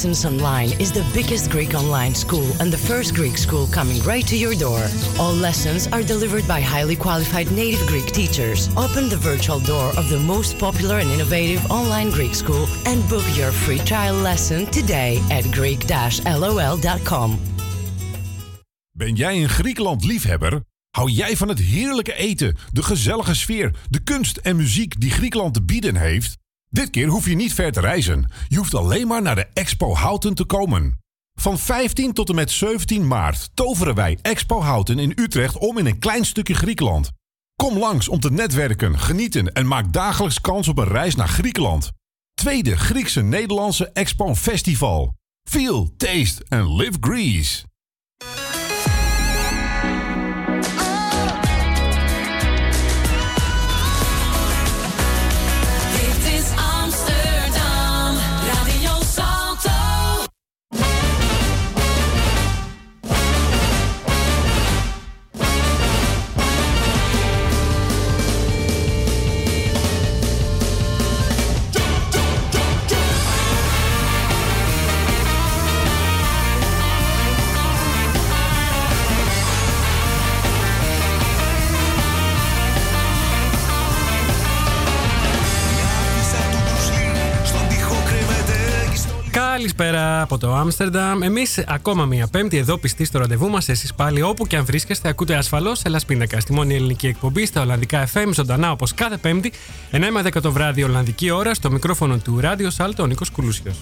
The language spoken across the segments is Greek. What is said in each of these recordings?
Online is the biggest Greek online school and the first Greek school coming right to your door. All lessons are delivered by highly qualified native Greek teachers. Open the virtual door of the most popular and innovative online Greek school and book your free trial lesson today at greek-lol.com. Ben jij een Griekenland liefhebber? Hou jij van het heerlijke eten, de gezellige sfeer, de kunst en muziek die Griekenland te bieden heeft? Dit keer hoef je niet ver te reizen. Je hoeft alleen maar naar de Expo Houten te komen. Van 15 tot en met 17 maart toveren wij Expo Houten in Utrecht om in een klein stukje Griekenland. Kom langs om te netwerken, genieten en maak dagelijks kans op een reis naar Griekenland. Tweede Griekse Nederlandse Expo Festival. Feel, taste and live Greece. Καλησπέρα από το Άμστερνταμ. Εμείς ακόμα μία Πέμπτη εδώ πιστοί στο ραντεβού μας. Εσείς πάλι όπου και αν βρίσκεστε, ακούτε ασφαλώς Ελλάς Πίνακα. Στη μόνη ελληνική εκπομπή στα Ολλανδικά FM, ζωντανά όπως κάθε Πέμπτη, 9 με 10 το βράδυ Ολλανδική ώρα, στο μικρόφωνο του Ράδιο Σάλτο ο Νίκος Κουλούσιος.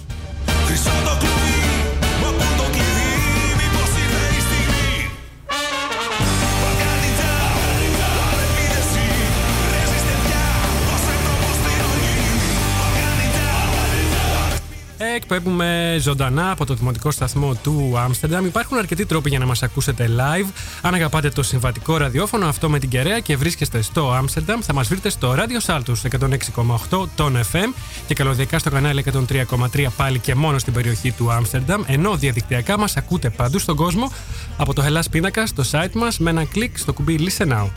Εκπέμπουμε ζωντανά από το δημοτικό σταθμό του Άμστερνταμ. Υπάρχουν αρκετοί τρόποι για να μας ακούσετε live. Αν αγαπάτε το συμβατικό ραδιόφωνο, αυτό με την κεραία και βρίσκεστε στο Άμστερνταμ, θα μας βρείτε στο Radio Saltus 106,8 τον FM και καλωδιακά στο κανάλι 103,3 πάλι και μόνο στην περιοχή του Άμστερνταμ. Ενώ διαδικτυακά μας ακούτε παντού στον κόσμο από το Hellas Πίνακα στο site μας με ένα κλικ στο κουμπί Listen Now.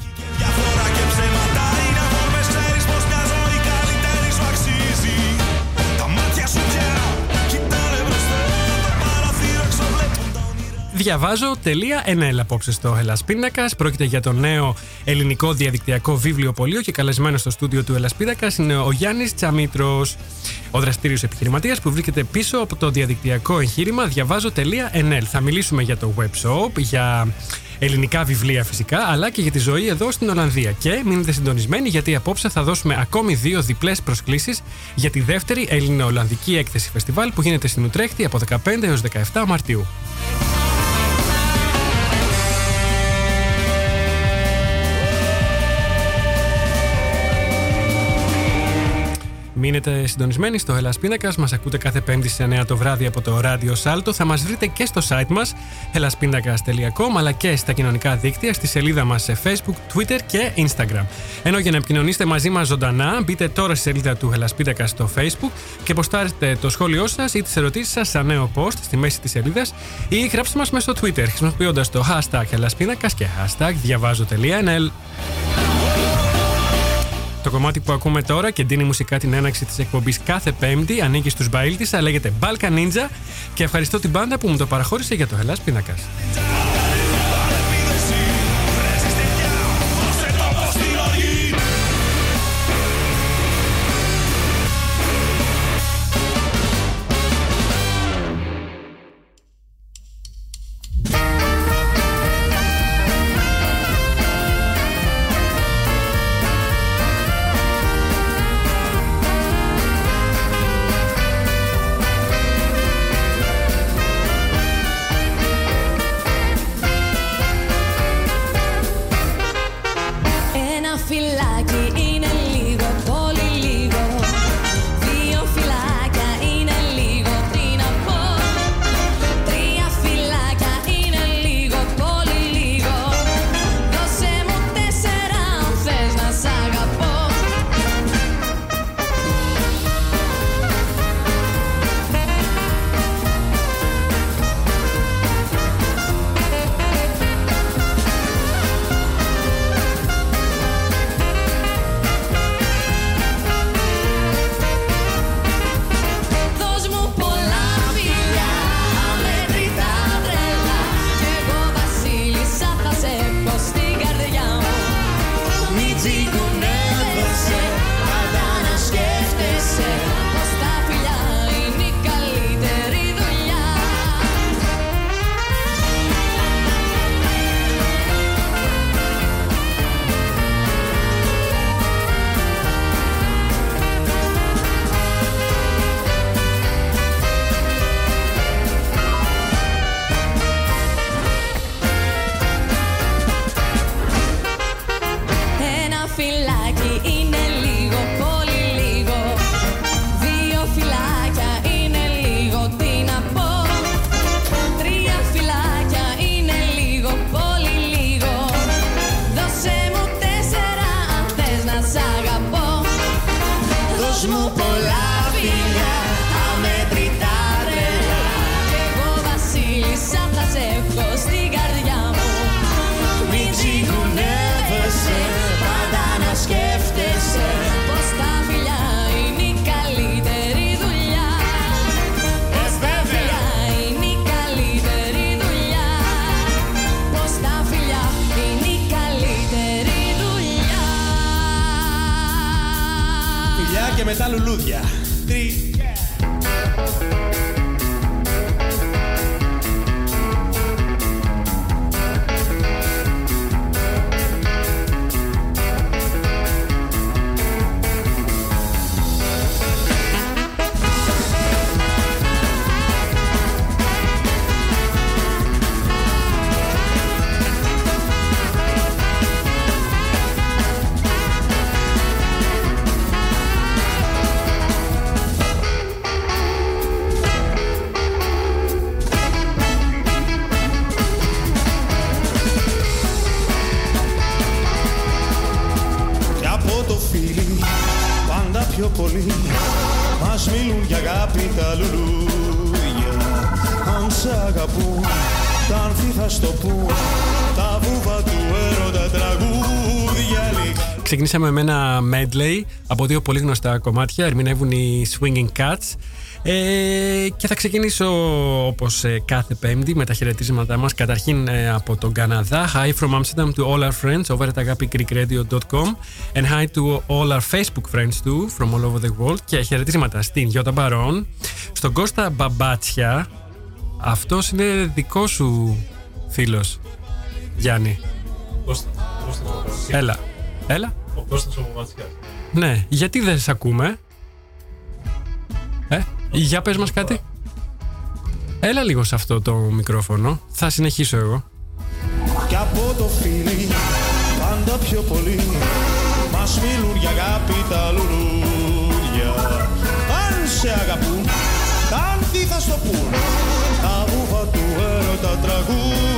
Διαβάζω.nl απόψε στο Hellas Πίνακας. Πρόκειται για το νέο ελληνικό διαδικτυακό βιβλιοπωλείο και καλεσμένο στο στούντιο του Hellas Πίνακας είναι ο Γιάννης Τσαμίτρος. Ο δραστήριος επιχειρηματίας που βρίσκεται πίσω από το διαδικτυακό εγχείρημα διαβάζω.nl. Θα μιλήσουμε για το web shop, για ελληνικά βιβλία φυσικά, αλλά και για τη ζωή εδώ στην Ολλανδία. Και μείνετε συντονισμένοι γιατί απόψε θα δώσουμε ακόμη δύο διπλές προσκλήσεις για τη δεύτερη Ελληνο-Ολλανδική έκθεση φεστιβάλ που γίνεται στην Ουτρέχτη από 15 έως 17 Μαρτίου. Μείνετε συντονισμένοι στο Ελλάς Πίνακας. Μας ακούτε κάθε πέμπτη σε 9 το βράδυ από το ράδιο Σάλτο. Θα μας βρείτε και στο site μας hellaspindakas.com αλλά και στα κοινωνικά δίκτυα, στη σελίδα μας σε Facebook, Twitter και Instagram. Ενώ για να επικοινωνήσετε μαζί μας ζωντανά, μπείτε τώρα στη σελίδα του Ελλάς Πίνακας στο Facebook και ποστάρετε το σχόλιο σας ή τις ερωτήσεις σας σαν νέο post στη μέση της σελίδας ή γράψτε μας μέσα στο Twitter χρησιμοποιώντας το hashtag Ελλασπίνακας και hashtag διαβάζω.nl. Το κομμάτι που ακούμε τώρα και δίνει μουσικά την έναξη της εκπομπής κάθε Πέμπτη ανήκει στους Μπαίλτισα, λέγεται Balkan Ninja και ευχαριστώ την μπάντα που μου το παραχώρησε για το Hellas Πίνακας. Ξεκινήσαμε με ένα medley από δύο πολύ γνωστά κομμάτια. Ερμηνεύουν οι Swinging Cats. Ε, και θα ξεκινήσω όπως ε, κάθε πέμπτη με τα χαιρετίσματά μας. Καταρχήν ε, από τον Καναδά. Hi from Amsterdam to all our friends over at agapigreekradio.com and hi to all our Facebook friends too from all over the world. Και χαιρετίσματα στην Γιώτα Μπαρόν. Στον Κώστα Μπαμπάτσια. Αυτός είναι δικός σου φίλος Γιάννη. Έλα. Έλα Ο Κώστας ο Μαματσιάς. ναι, γιατί δεν σε ακούμε; Ε, για πες μας κάτι. Έλα λίγο σε αυτό το μικρόφωνο. Θα συνεχίσω εγώ. Και από το φίλι πάντα πιο πολύ Μας μιλούν για αγάπη τα λουλούδια Αν σε αγαπούν, τα άνθη θα στο πούν Τα βούβα του έρωτα τραγούδια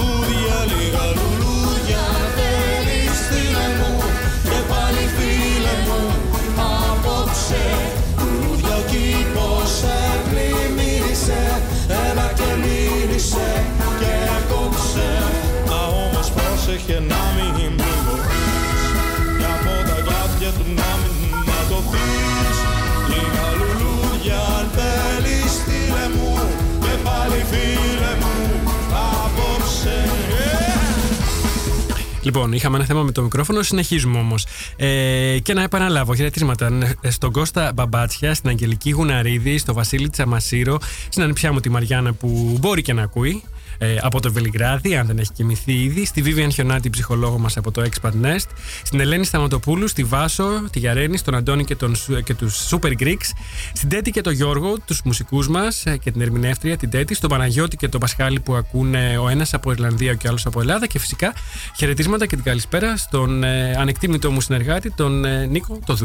Λοιπόν, είχαμε ένα θέμα με το μικρόφωνο, συνεχίζουμε όμως. Ε, και να επαναλάβω χαιρετίσματα ε, στον Κώστα Μπαμπάτσια, στην Αγγελική Γουναρίδη, στο Βασίλη Τσαμασίρο, στην ανιψιά μου τη Μαριάννα που μπορεί και να ακούει. Ε, από το Βελιγράδι, αν δεν έχει κοιμηθεί ήδη, στη Βίβιαν Χιονάτη, ψυχολόγο μας από το Expat Nest, στην Ελένη Σταματοπούλου, στη Βάσο, τη Γιαρένη, στον Αντώνη και, τον, Σου- και τους Super Greeks, στην Τέτη και τον Γιώργο, τους μουσικούς μας και την ερμηνεύτρια, την Τέτη, στον Παναγιώτη και τον Πασχάλη που ακούνε ο ένας από Ιρλανδία και ο άλλος από Ελλάδα και φυσικά χαιρετίσματα και την καλησπέρα στον ε, ανεκτήμητο μου συνεργάτη, τον ε, Νίκο το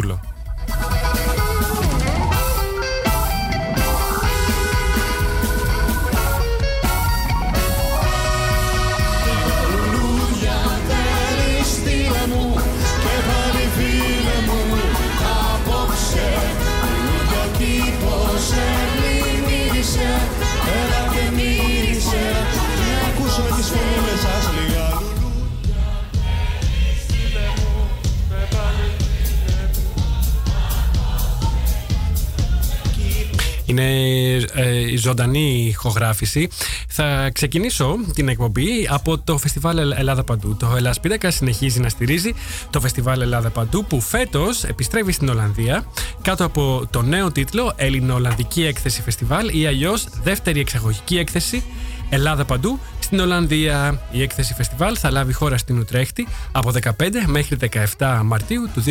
Είναι ε, η ζωντανή ηχογράφηση. Θα ξεκινήσω την εκπομπή από το Φεστιβάλ Ελλ- Ελλάδα Παντού. Το Ελλάς Πίτακα συνεχίζει να στηρίζει το Φεστιβάλ Ελλάδα Παντού που φέτος επιστρέφει στην Ολλανδία κάτω από το νέο τίτλο Ελληνοολλανδική Έκθεση Φεστιβάλ ή αλλιώς δεύτερη εξαγωγική έκθεση Ελλάδα Παντού στην Ολλανδία. Η έκθεση φεστιβάλ θα λάβει χώρα στην Ουτρέχτη από 15 μέχρι 17 Μαρτίου του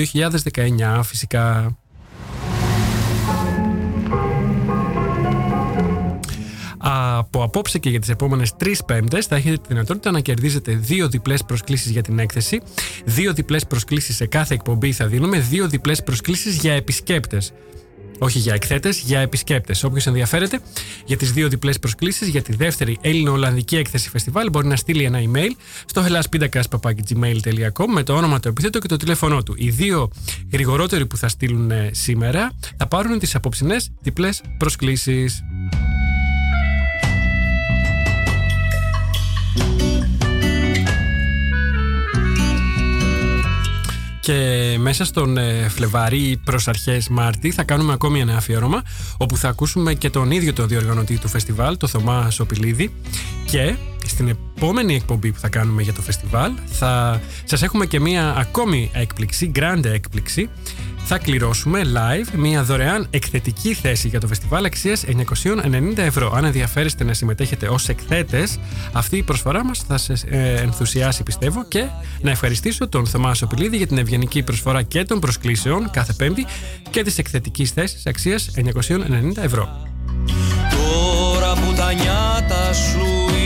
2019 φυσικά. Από απόψε και για τις επόμενες τρεις πέμπτες θα έχετε τη δυνατότητα να κερδίζετε δύο διπλές προσκλήσεις για την έκθεση. Δύο διπλές προσκλήσεις σε κάθε εκπομπή θα δίνουμε. Δύο διπλές προσκλήσεις για επισκέπτες. Όχι για εκθέτες, για επισκέπτες. Όποιος ενδιαφέρεται για τις δύο διπλές προσκλήσεις για τη δεύτερη Έλληνο-Ολλανδική έκθεση φεστιβάλ μπορεί να στείλει ένα email στο hellaspidacas.gmail.com με το όνομα, το επίθετο και το τηλέφωνό του. Οι δύο γρηγορότεροι που θα στείλουν ε, σήμερα θα πάρουν τις απόψινέ διπλές προσκλήσεις. Και μέσα στον ε, Φλεβάρι προς αρχές Μάρτη θα κάνουμε ακόμη ένα αφιέρωμα όπου θα ακούσουμε και τον ίδιο τον διοργανωτή του φεστιβάλ, το Θωμάς Σοπηλίδη. Και στην επόμενη εκπομπή που θα κάνουμε για το φεστιβάλ θα σας έχουμε και μία ακόμη έκπληξη, grande έκπληξη θα κληρώσουμε live μια δωρεάν εκθετική θέση για το φεστιβάλ αξίας 990 ευρώ. Αν ενδιαφέρεστε να συμμετέχετε ως εκθέτες, αυτή η προσφορά μας θα σα ενθουσιάσει, πιστεύω, και να ευχαριστήσω τον Θωμά Σοπηλίδη για την ευγενική προσφορά και των προσκλήσεων κάθε Πέμπτη και της εκθετικής θέσης αξίας 990 ευρώ. Τώρα που τα νιάτα σου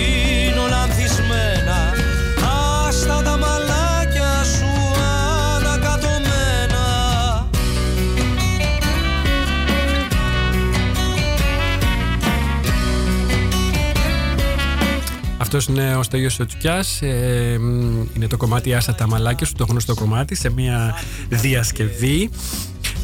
Αυτός είναι ο Στέλιος ο Τσουκιάς, ε, μ, είναι το κομμάτι Άσα τα μαλάκια σου, το γνωστό κομμάτι, σε μια διασκευή.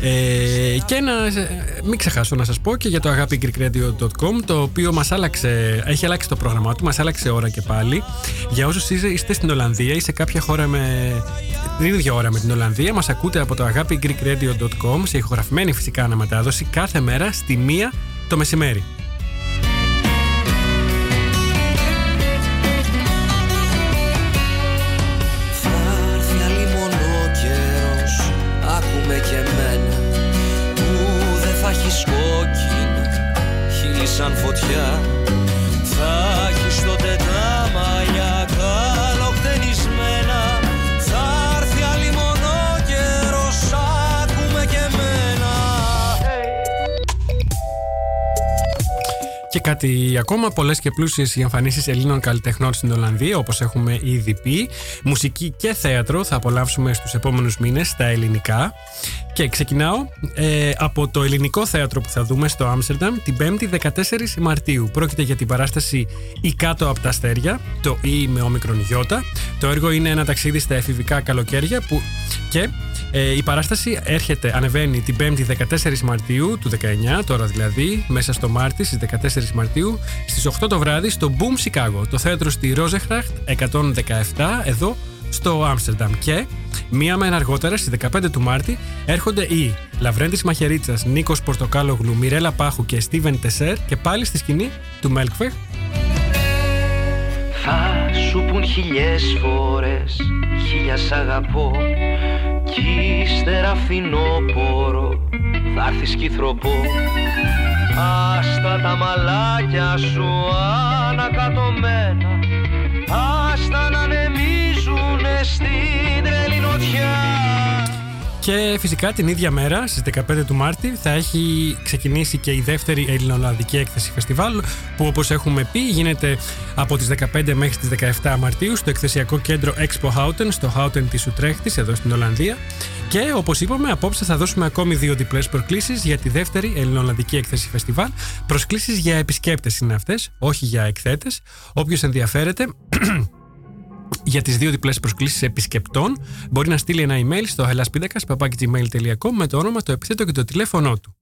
Ε, και να ε, μην ξεχάσω να σας πω και για το agapigreekradio.com το οποίο μας άλλαξε, έχει αλλάξει το πρόγραμμά του, μας άλλαξε ώρα και πάλι. Για όσους είστε, είστε στην Ολλανδία ή σε κάποια χώρα με την ίδια ώρα με την Ολλανδία, μας ακούτε από το agapigreekradio.com σε ηχογραφημένη φυσικά αναμετάδοση κάθε μέρα στη μία το μεσημέρι. Κόκκινα Χείλη σαν φωτιά Θα έχεις τότε τα μαλλιά καλοκτενισμένα Θα έρθει αλλημονό καιρός Άκουμε και εμένα Και κάτι ακόμα, πολλές και πλούσιες οι εμφανίσεις Ελλήνων καλλιτεχνών στην Ολλανδία, όπως έχουμε ήδη πει. Μουσική και θέατρο θα απολαύσουμε στους επόμενους μήνες στα ελληνικά. Και ξεκινάω ε, από το ελληνικό θέατρο που θα δούμε στο Άμστερνταμ την 5η 14 Μαρτίου. Πρόκειται για την παράσταση «Η κάτω από τα αστέρια», το «Η» με όμικρον γιώτα. Το έργο είναι ένα ταξίδι στα εφηβικά καλοκαίρια που και ε, η παράσταση έρχεται, ανεβαίνει την 5η 14 Μαρτίου του 19, τώρα δηλαδή, μέσα στο Μάρτι στις 14 Μαρτίου, στις 8 το βράδυ στο Boom Chicago, το θέατρο στη Ρόζεχραχτ 117, εδώ στο Άμστερνταμ. Και μία μέρα αργότερα, στις 15 του Μάρτη, έρχονται οι Λαβρέντης Μαχαιρίτσας, Νίκος Πορτοκάλογλου, Μιρέλα Πάχου και Στίβεν Τεσέρ και πάλι στη σκηνή του Μέλκφεχ. Θα σου πουν χιλιές φορές Χίλια σ' αγαπώ Κι ύστερα φθινόπορο Θα έρθεις κι θροπό Άστα τα μαλάκια σου ανακατωμένα Και φυσικά την ίδια μέρα, στις 15 του Μάρτη, θα έχει ξεκινήσει και η δεύτερη ελληνοολλανδική έκθεση φεστιβάλ, που όπως έχουμε πει γίνεται από τις 15 μέχρι τις 17 Μαρτίου στο εκθεσιακό κέντρο Expo Houten, στο Houten της Ουτρέχτης, εδώ στην Ολλανδία. Και όπως είπαμε, απόψε θα δώσουμε ακόμη δύο διπλές προκλήσεις για τη δεύτερη ελληνοολλανδική έκθεση φεστιβάλ. Προσκλήσεις για επισκέπτες είναι αυτές, όχι για εκθέτες. Όποιος ενδιαφέρεται, για τις δύο διπλές προσκλήσεις επισκεπτών μπορεί να στείλει ένα email στο helaspindakas.gmail.com με το όνομα, το επιθέτω και το τηλέφωνό του.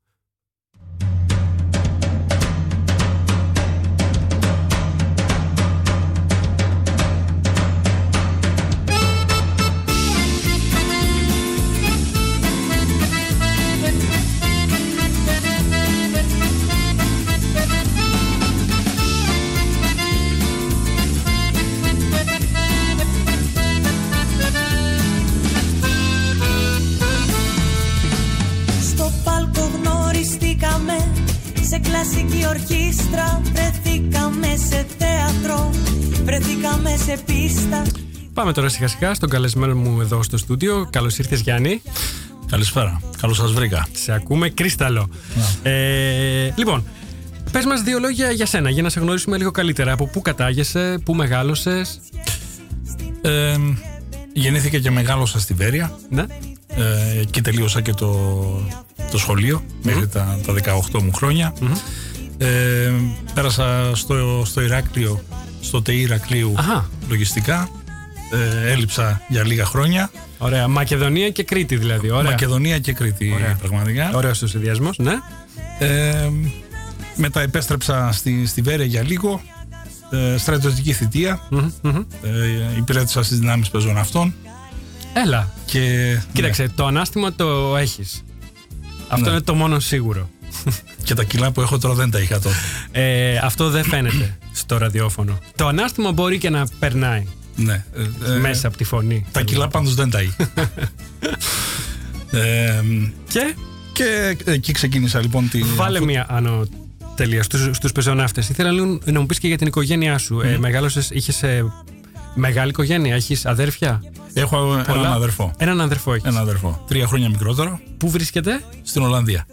Κλασική ορχήστρα Βρεθήκαμε σε θέατρο Βρεθήκαμε σε πίστα Πάμε τώρα σιγά σιγά στον καλεσμένο μου εδώ στο στούντιο. Καλώς ήρθες Γιάννη. Καλησπέρα. Καλώς σας βρήκα. Σε ακούμε κρίσταλο. Ε, λοιπόν, πες μας δύο λόγια για σένα για να σε γνωρίσουμε λίγο καλύτερα. Από πού κατάγεσαι, πού μεγάλωσες; Ε, γεννήθηκα και μεγάλωσα στη Βέρεια. Ναι. Ε, εκεί τελείωσα και το, το σχολείο μέχρι τα, τα 18 μου χρονια Ε, πέρασα στο, στο Ηράκλειο, στο ΤΕΙ Ηρακλείου Αχα. λογιστικά. Ε, έλειψα για λίγα χρόνια. Ωραία. Μακεδονία και Κρήτη δηλαδή. Ωραία. Μακεδονία και Κρήτη Ωραία. πραγματικά. Ωραίος ο συνδυασμός, ναι. Ε, μετά επέστρεψα στη, στη Βέρεια για λίγο. Ε, στρατιωτική θητεία. Μμμ, μμμ. Ε, υπηρέτησα στις δυνάμεις πεζών αυτών. Έλα. Και, Κοίταξε, το ανάστημα το έχεις. Αυτό Ναι. είναι το μόνο σίγουρο. ναι, και τα κιλά που έχω τώρα δεν τα είχα τότε. Ε, αυτό δεν φαίνεται στο ραδιόφωνο. Το ανάστημα μπορεί και να περνάει Ναι. Ε, ε, μέσα από τη φωνή. Τα κιλά πάντως δεν τα είχα. Ε, Και; και εκεί ξεκίνησα λοιπόν τη. βάλε μία άνω τελεία στους, στους πεζοναύτες. Ήθελα λίγο να μου πεις και για την οικογένειά σου. Ε, μεγάλωσες, είχες ε, μεγάλη οικογένεια, έχεις αδέρφια; Έχω Πολλά. έναν αδερφό. Έναν αδερφό έχεις. Έναν αδερφό. Τρία χρόνια μικρότερο Πού βρίσκεται; στην Ολλανδία.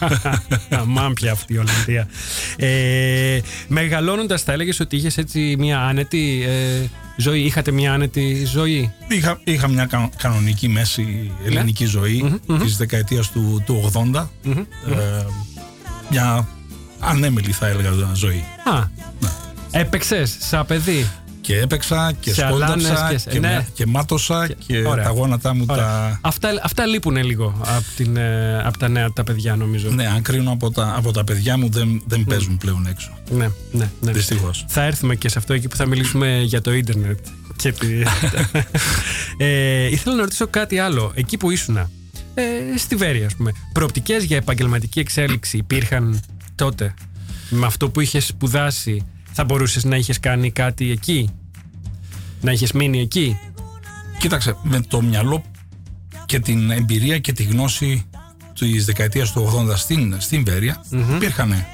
Αμάν πια αυτή η Ολλανδία. Ε, Μεγαλώνοντας, θα έλεγες ότι είχες έτσι μια άνετη ε, ζωή; Είχατε μια άνετη ζωή; Είχα, είχα μια κα- κανονική μέση ελληνική ζωή της δεκαετίας του, του 80. Ε, μια ανέμελη θα έλεγα ζωή. Α, έπαιξες σαν παιδί; Και έπαιξα και Σε σκόνταψα αλάνες και, και- και, ναι. με- και μάτωσα και, Ωραία. τα γόνατά μου Ωραία. τα... Αυτά, αυτά λείπουν λίγο από, την, ε, από τα νέα τα παιδιά, νομίζω. Ναι, αν κρίνω από τα, από τα παιδιά μου δεν, δεν παίζουν πλέον έξω. ναι, ναι. ναι. Δυστυχώς. Θα έρθουμε και σε αυτό εκεί που θα μιλήσουμε για το ίντερνετ. Και τη... ε, ήθελα να ρωτήσω κάτι άλλο. Εκεί που ήσουν, ε, στη Βέρεια, ας πούμε, προοπτικές για επαγγελματική εξέλιξη υπήρχαν τότε. Με αυτό που είχες σπουδάσει, θα μπορούσες να είχες κάνει κάτι εκεί; Να είχες μείνει εκεί; Κοίταξε, με το μυαλό και την εμπειρία και τη γνώση της δεκαετίας του 80 στην, στην βερεια υπήρχαν ε,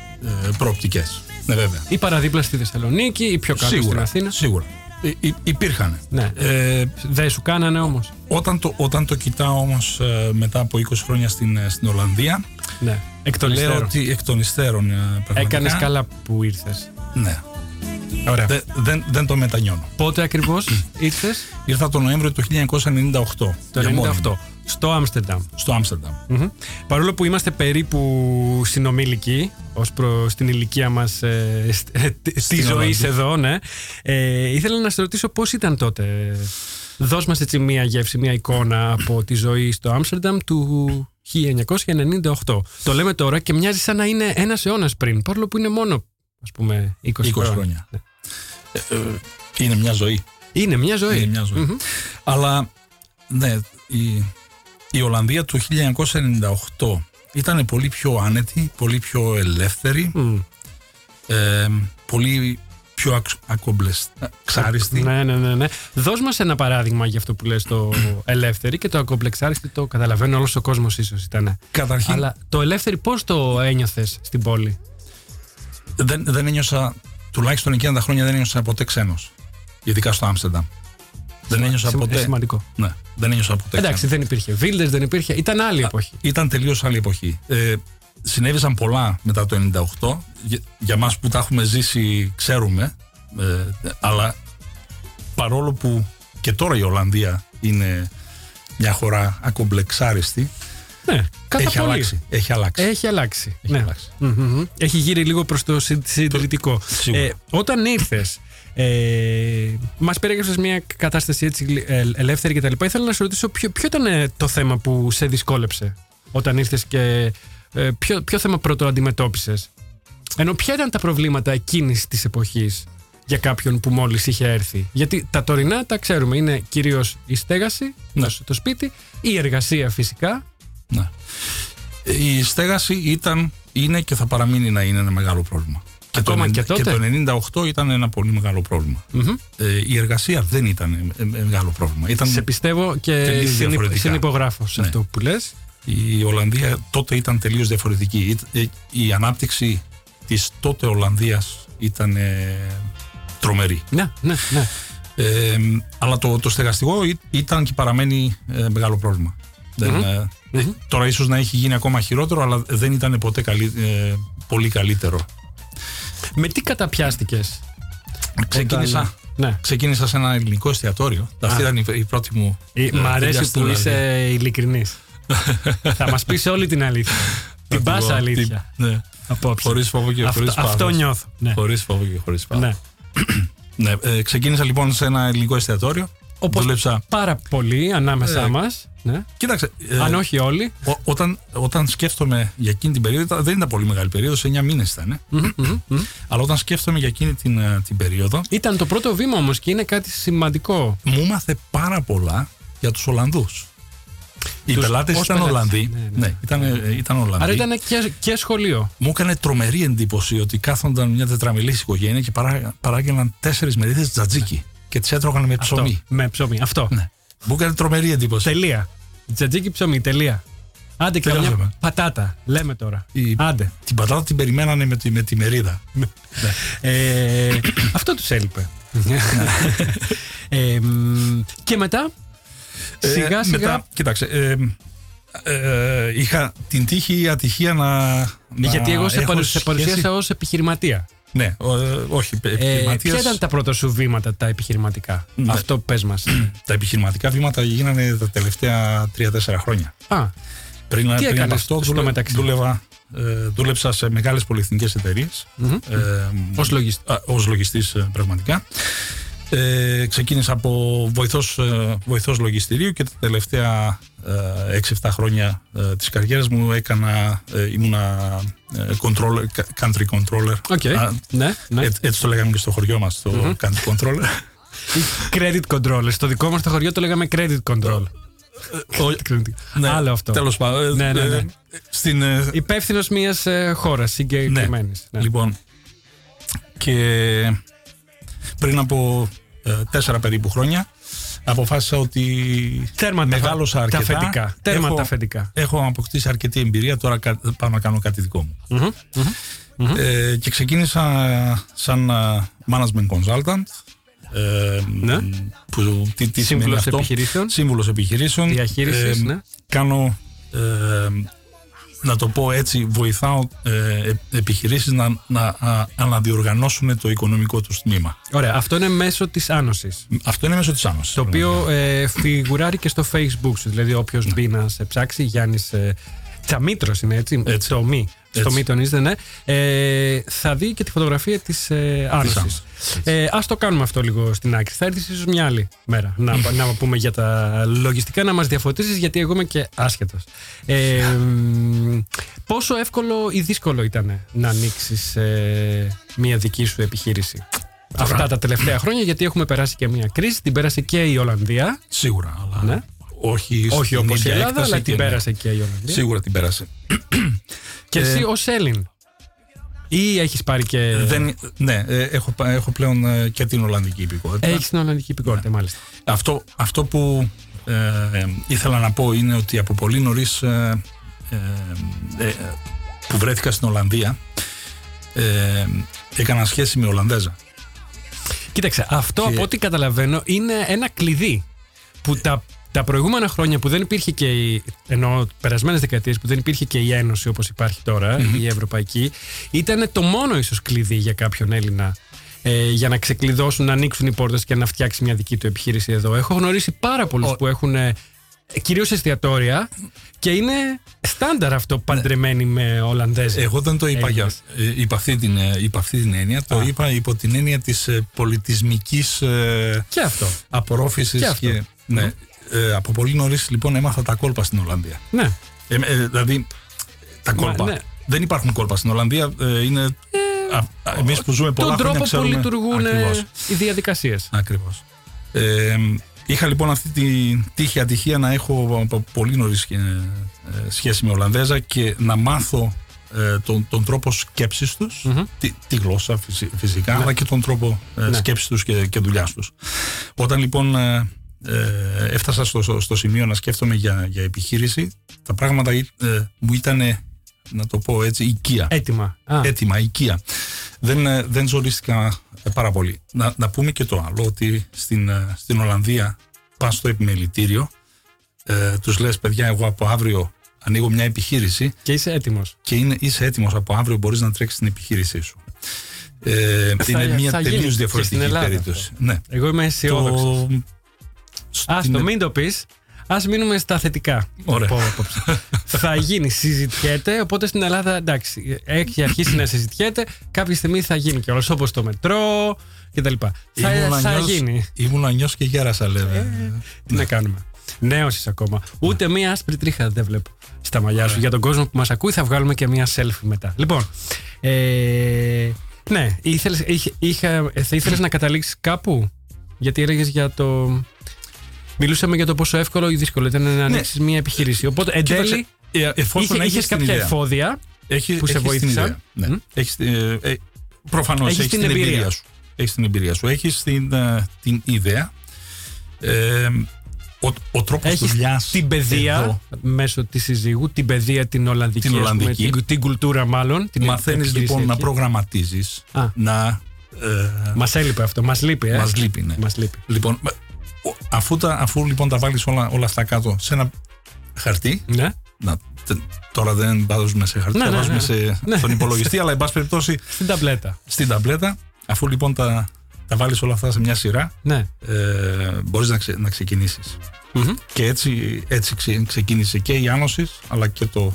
προοπτικές. Ναι, βέβαια. Ή παραδίπλα στη Θεσσαλονίκη, ή πιο κάτω στην Σίγουρα, Αθήνα. σίγουρα. Ε, υ- υπήρχαν. Ναι. Ε, Δεν σου κάνανε όμως. όταν, το, όταν το κοιτάω όμως ε, μετά από 20 χρόνια στην, ε, στην Ολλανδία, Ναι. Εκ των λέω υστέρων. ότι εκ των υστέρων ε, πραγματικά, Έκανες καλά που ήρθες. Ναι. Ωραία. Δε- δεν, δεν το μετανιώνω. Πότε ακριβώς ήρθες; Ήρθα τον Νοέμβριο του 1998. Το για μόνιμο, 98. Στο Άμστερνταμ. Στο Άμστερνταμ. Μμμ. Παρόλο που είμαστε περίπου συνομήλικοι ως προς την ηλικία μας ε, σ- ε, τη- της Στην ζωής Ολλανδία. εδώ, ναι. Ε, ήθελα να σε ρωτήσω πώς ήταν τότε. Δώσ' μας έτσι μία γεύση, μία εικόνα από τη ζωή στο Άμστερνταμ του 1998. Το λέμε τώρα και μοιάζει σαν να είναι ένας αιώνας πριν, παρόλο που είναι μόνο, ας πούμε, 20, 20 χρόνια. χρόνια. Ε, ε, είναι μια ζωή. Είναι μια ζωή. Είναι μια ζωή. Μμμ. Αλλά ναι, η, η Ολλανδία του 1998 ήταν πολύ πιο άνετη, πολύ πιο ελεύθερη, Μμ. ε, πολύ πιο αξ, ακομπλεσ- ξάριστη. Ναι, ναι, ναι, ναι. Δώσ' μας ένα παράδειγμα για αυτό που λες το ελεύθερη και το ακομπλεξάριστη το καταλαβαίνω όλος ο κόσμος ίσως ήταν. Καταρχήν Αλλά το ελεύθερη πώς το ένιωθες στην πόλη; Δεν, δεν ένιωσα, τουλάχιστον εκείνα τα χρόνια δεν ένιωσα ποτέ ξένος. Ειδικά στο Άμστερνταμ. Δεν ένιωσα Σημα- ποτέ. Σημαντικό. Ναι, δεν ένιωσα ποτέ Εντάξει, ξένος. δεν υπήρχε Βίλντες, δεν υπήρχε. Ήταν άλλη εποχή. Ήταν τελείως άλλη εποχή. Ε, συνέβησαν πολλά μετά το 98. Για, για μας που τα έχουμε ζήσει ξέρουμε. Ε, αλλά παρόλο που και τώρα η Ολλανδία είναι μια χώρα ακομπλεξάριστη, Ναι, κατά έχει πολύ. αλλάξει. Έχει αλλάξει. Έχει αλλάξει. Έχει ναι. αλλάξει. Μμμ. Έχει γύρει λίγο προς το συ- συντηρητικό. Σίγουρα. όταν ήρθες, ε, μας περιέγραψες μια κατάσταση έτσι ε, ελεύθερη κτλ. Ήθελα να σε ρωτήσω ποιο, ποιο ήταν ε, το θέμα που σε δυσκόλεψε όταν ήρθες και ε, ποιο, ποιο θέμα πρώτο αντιμετώπισες; Ενώ ποια ήταν τα προβλήματα εκείνης της εποχής για κάποιον που μόλις είχε έρθει; Γιατί τα τωρινά τα ξέρουμε, είναι κυρίως η στέγαση, Ναι. το, το σπίτι, η εργασία φυσικά. Ναι. Η στέγαση ήταν, είναι και θα παραμείνει να είναι ένα μεγάλο πρόβλημα. Ακόμα το, και τότε; το 98 ήταν ένα πολύ μεγάλο πρόβλημα. Μμμ. Ε, η εργασία δεν ήταν ε, ε, μεγάλο πρόβλημα. Ήταν, Σε πιστεύω και Τελείως συνυ- διαφορετικά. συνυπογράφω σε Ναι. αυτό που λες. Η Ολλανδία τότε ήταν τελείως διαφορετική. Ήτ- ε, Η ανάπτυξη της τότε Ολλανδίας ήταν ε, τρομερή. Ναι, ναι, ναι. Ε, αλλά το, το στεγαστικό ή- ήταν και παραμένει ε, μεγάλο πρόβλημα. Δεν, ε, ε, τώρα ίσως να έχει γίνει ακόμα χειρότερο, αλλά δεν ήταν ποτέ καλύ- ε, πολύ καλύτερο. Με τι καταπιάστηκες; Ξεκίνησα, Όταν- Ναι. ξεκίνησα σε ένα ελληνικό εστιατόριο. Αυτή ήταν η, η πρώτη μου. Ε, ε, Μ' αρέσει δουλειά στην που Ολλανδία. είσαι ειλικρινής. Θα μας πεις όλη την αλήθεια. την Θα πάσα πω, αλήθεια. τι- Ναι. Απόψε. Χωρίς φόβο και Αυτό- χωρίς πάθος. Αυτό νιώθω. Ναι. Χωρίς φόβο και χωρίς πάθος. ναι. Ναι, ε, ξεκίνησα λοιπόν σε ένα ελληνικό εστιατόριο. Όπως Δούλεψα. πάρα πολύ ανάμεσά Ε, μας. Ναι. Κοίταξε. ε, Αν όχι όλοι. Ό- όταν, όταν σκέφτομαι για εκείνη την περίοδο, ήταν- δεν ήταν πολύ μεγάλη περίοδος, 9 μήνες ήταν. Μμμ, μμμ, μμμ. Αλλά όταν σκέφτομαι για εκείνη την, ε, την περίοδο, Ήταν το πρώτο βήμα όμως και είναι κάτι σημαντικό. μου έμαθε πάρα πολλά για τους Ολλανδούς. Οι Τους- πελάτες ως ήταν πελάτες. Ολλανδοί. Ναι, ναι. Ναι, ήταν, ε, ήταν Ολλανδοί. Άρα ήταν και, και σχολείο. Μου έκανε τρομερή εντύπωση ότι κάθονταν μια τετραμελή οικογένεια και παρά, παράγγελναν τέσσερις μερίδες τζατζίκι και τις έτρωγαν με ψωμί. Αυτό. Με ψωμί. Αυτό. Ναι. Μου έκανε τρομερή εντύπωση. Τελεία. Τζατζίκι ψωμί, τελεία. Άντε και Τελειώσαμε. μια πατάτα. Λέμε τώρα. Η- Άντε. Την πατάτα την περιμένανε με τη, με τη μερίδα. Ε, αυτό τους έλειπε. Ε, μ, και μετά, Ε, σιγά σιγά, Μετά, κοίταξε. ε, ε, είχα την τύχη ή ατυχία να. να γιατί εγώ σε, έχω παρου- σε σχέση- παρουσίασα ως επιχειρηματία. Ναι, ο, ε, όχι. Ε, επιχειρηματίας- ποια ήταν τα πρώτα σου βήματα τα επιχειρηματικά; Ναι. Αυτό πες μας. τα επιχειρηματικά βήματα γίνανε τα τελευταία 3-4 χρόνια. Α, Πριν, πριν έκανες από αυτό στο δούλε- μεταξύ; δούλευα, ε, δούλεψα σε μεγάλες πολυεθνικές εταιρείες Μμμ. ε, ως λογιστή. α, ως λογιστής ε, πραγματικά. Ε, ξεκίνησα από βοηθός, ε, βοηθός λογιστηρίου και τα τελευταία ε, 6-7 χρόνια ε, της καριέρας μου έκανα, ε, ήμουνα ε, controller, κα- country controller. Οκ. Α, Ναι, ναι. έτσι, έτσι το λέγαμε και στο χωριό μας, το country controller. Credit control. Στο δικό μας το χωριό το λέγαμε credit control. Ναι, Άλλο αυτό. Τέλος πάντων. Ναι, ναι, ναι. ε, Στην, ε, Υπεύθυνος μιας χώρας συγκεκριμένης. Ναι. Λοιπόν, και πριν από ε, τέσσερα περίπου χρόνια αποφάσισα ότι Τέρμα τα- μεγάλωσα τα αρκετά. αφεντικά. Τέρμα έχω, τα αφεντικά. Έχω αποκτήσει αρκετή εμπειρία, τώρα κα- πάω να κάνω κάτι δικό μου. Μμμ, μμμ. Ε, και ξεκίνησα σαν ε, management consultant. Ε, Ναι. που, τι, τι σημαίνει Σύμβουλος αυτό; επιχειρήσεων. Σύμβουλος επιχειρήσεων. Διαχείρισης, ναι. Κάνω, ε, να το πω έτσι, βοηθάω ε, ε, επιχειρήσεις να, να α, αναδιοργανώσουν το οικονομικό τους τμήμα. Ωραία, αυτό είναι μέσω της Άνωσης. Αυτό είναι μέσω της Άνωσης. Το οποίο ε, φιγουράρει και στο Facebook σου. Δηλαδή, όποιος μπει να σε ψάξει, Γιάννης ε, Τσαμίτρος είναι έτσι. Ναι. Έτσι. Στο μη. Στο Έτσι. μη τονίζεται, ναι. Ε, θα δει και τη φωτογραφία της ε, Άνωση. Άνωσης. Ε, Α το κάνουμε αυτό λίγο στην άκρη. Θα έρθεις ίσως μια άλλη μέρα να, να πούμε για τα λογιστικά, να μας διαφωτίσει, γιατί εγώ είμαι και άσχετος. Ε, μ, πόσο εύκολο ή δύσκολο ήταν να ανοίξεις μια δική σου επιχείρηση. Αυτά τα τελευταία χρόνια, γιατί έχουμε περάσει και μια κρίση, την πέρασε και η Ολλανδία. Σίγουρα, αλλά Ναι. Όχι, Όχι στην όπως η ίδια Ελλάδα, έκταση αλλά και την ναι. πέρασε και η Ολλανδία. Σίγουρα την πέρασε. Και Ε, εσύ ως Έλλην. Ή έχεις πάρει και. Δεν, ναι, ε, έχω, πα- έχω πλέον ε, και την Ολλανδική υπηκότητα. Έχεις την Ολλανδική υπηκότητα, μάλιστα. Αυτό, αυτό που ε, ε, ήθελα να πω είναι ότι από πολύ νωρίς που βρέθηκα στην Ολλανδία ε, έκανα σχέση με Ολλανδέζα. Κοίταξε, αυτό Και- από ό,τι καταλαβαίνω είναι ένα κλειδί που τα, τα προηγούμενα χρόνια που δεν υπήρχε και η, ενώ περασμένες δεκαετίες που δεν υπήρχε και η Ένωση όπως υπάρχει τώρα, η Ευρωπαϊκή, ήταν το μόνο ίσως κλειδί για κάποιον Έλληνα ε, για να ξεκλειδώσουν, να ανοίξουν οι πόρτες και να φτιάξει μια δική του επιχείρηση εδώ. Έχω γνωρίσει πάρα πολλούς Ο- που έχουν ε, κυρίως εστιατόρια και είναι στάνταρ αυτό παντρεμένοι με Ολλανδέζοι. Εγώ δεν το είπα, για, Έλληνες. ε, υπ' αυτή την, ε, υπ' αυτή την έννοια, το Α. είπα υπό την έννοια της ε, πολιτισμικής ε, Και αυτό. απορρόφησης. Και αυτό. ναι, ε, από πολύ νωρίς λοιπόν έμαθα τα κόλπα στην Ολλανδία. Ναι. Ε, ε, δηλαδή, τα Μα, κόλπα. ναι. Δεν υπάρχουν κόλπα στην Ολλανδία. Ε, είναι, α, α, εμείς που ζούμε πολλά Τον χρόνια τρόπο που ξέρουμε. λειτουργούν ε, Ακριβώς. οι διαδικασίες. Ακριβώς. Ε, είχα λοιπόν αυτή τη τύχη ατυχία να έχω από πολύ νωρίς ε, ε, σχέση με Ολλανδέζα και να μάθω ε, τον, τον τρόπο σκέψης τους, Μμμ. τη, τη γλώσσα φυσι- φυσικά, Ναι. αλλά και τον τρόπο ε, Ναι. σκέψης τους και, και δουλειάς τους. Όταν λοιπόν ε, ε, έφτασα στο, στο, στο σημείο να σκέφτομαι για, για επιχείρηση, τα πράγματα ε, μου ήταν, να το πω έτσι, οικία. Έτοιμα. Α, Έτοιμα, οικία. Δεν, ε, δεν ζορίστηκα ε, πάρα πολύ. Να, να πούμε και το άλλο, ότι στην, ε, στην Ολλανδία πας στο επιμελητήριο, ε, τους λες παιδιά εγώ από αύριο ανοίγω μια επιχείρηση και είσαι έτοιμος. και είναι, είσαι έτοιμος από αύριο μπορείς να τρέξεις την επιχείρησή σου. Ε, Θα- είναι μια θα γίνει και τελείως στην διαφορετική Ελλάδα περίπτωση. Ναι. Εγώ είμαι αισιόδοξος. στην- Άστο, μην το πεις. Α μείνουμε στα θετικά. Ωραία. Από απόψε. θα γίνει, συζητιέται. Οπότε στην Ελλάδα εντάξει, έχει αρχίσει να συζητιέται. Κάποια στιγμή θα γίνει κιόλας όπως το μετρό κτλ. Θα, Ήμουν θα ανιός- γίνει. Ήμουν ανιός και γέρασα λέμε. Τι να κάνουμε. Νέο είσαι ακόμα. Ούτε μία άσπρη τρίχα δεν βλέπω στα μαλλιά σου. Για τον κόσμο που μας ακούει, θα βγάλουμε και μία selfie μετά. Λοιπόν. Ε, ναι, ήθελες, είχε, είχα, ε, θα ήθελες να καταλήξεις κάπου; Γιατί έλεγες για το. Μιλούσαμε για το πόσο εύκολο ή δύσκολο ήταν να ανοίξεις μία επιχείρηση. Οπότε εν τέλει. Κοίταξε, ε, εφόσον Είχε, έχεις είχες την κάποια ιδέα. εφόδια Έχει, που σε έχεις την βοήθησαν. ιδέα. Ναι. Μμ. Έχεις, ε, ε, προφανώς Έχεις έχεις, την την, εμπειρία. εμπειρία. σου. Έχεις την εμπειρία σου. Έχεις την, ε, την ιδέα. Ε, ο, ο τρόπος Έχεις δουλειάς. την παιδεία μέσω της συζύγου, την παιδεία την Ολλανδική, Την ας πούμε, Ολλανδική. την, την κουλτούρα μάλλον. Την Μαθαίνεις λοιπόν να επιχειρησιακή. προγραμματίζεις. Α. Να. Ε, Μας έλειπε αυτό, μας λείπει, ε. Μας λείπει, ναι. Μας λείπει. Λοιπόν, ο- αφού, τα, αφού λοιπόν τα βάλεις όλα, όλα αυτά κάτω σε ένα χαρτί. Ναι. Να, τε- τώρα δεν τα βάζουμε σε χαρτί, Ναι, τα ναι, βάζουμε ναι. σε, Ναι. στον υπολογιστή, αλλά εν πάση περιπτώσει Στην ταμπλέτα. στην ταμπλέτα. Αφού λοιπόν τα, τα βάλεις όλα αυτά σε μια σειρά, Ναι. ε, μπορείς να, ξε, να ξεκινήσεις. Μμμ. Και έτσι, έτσι ξε- ξεκίνησε και η άνοση, αλλά και το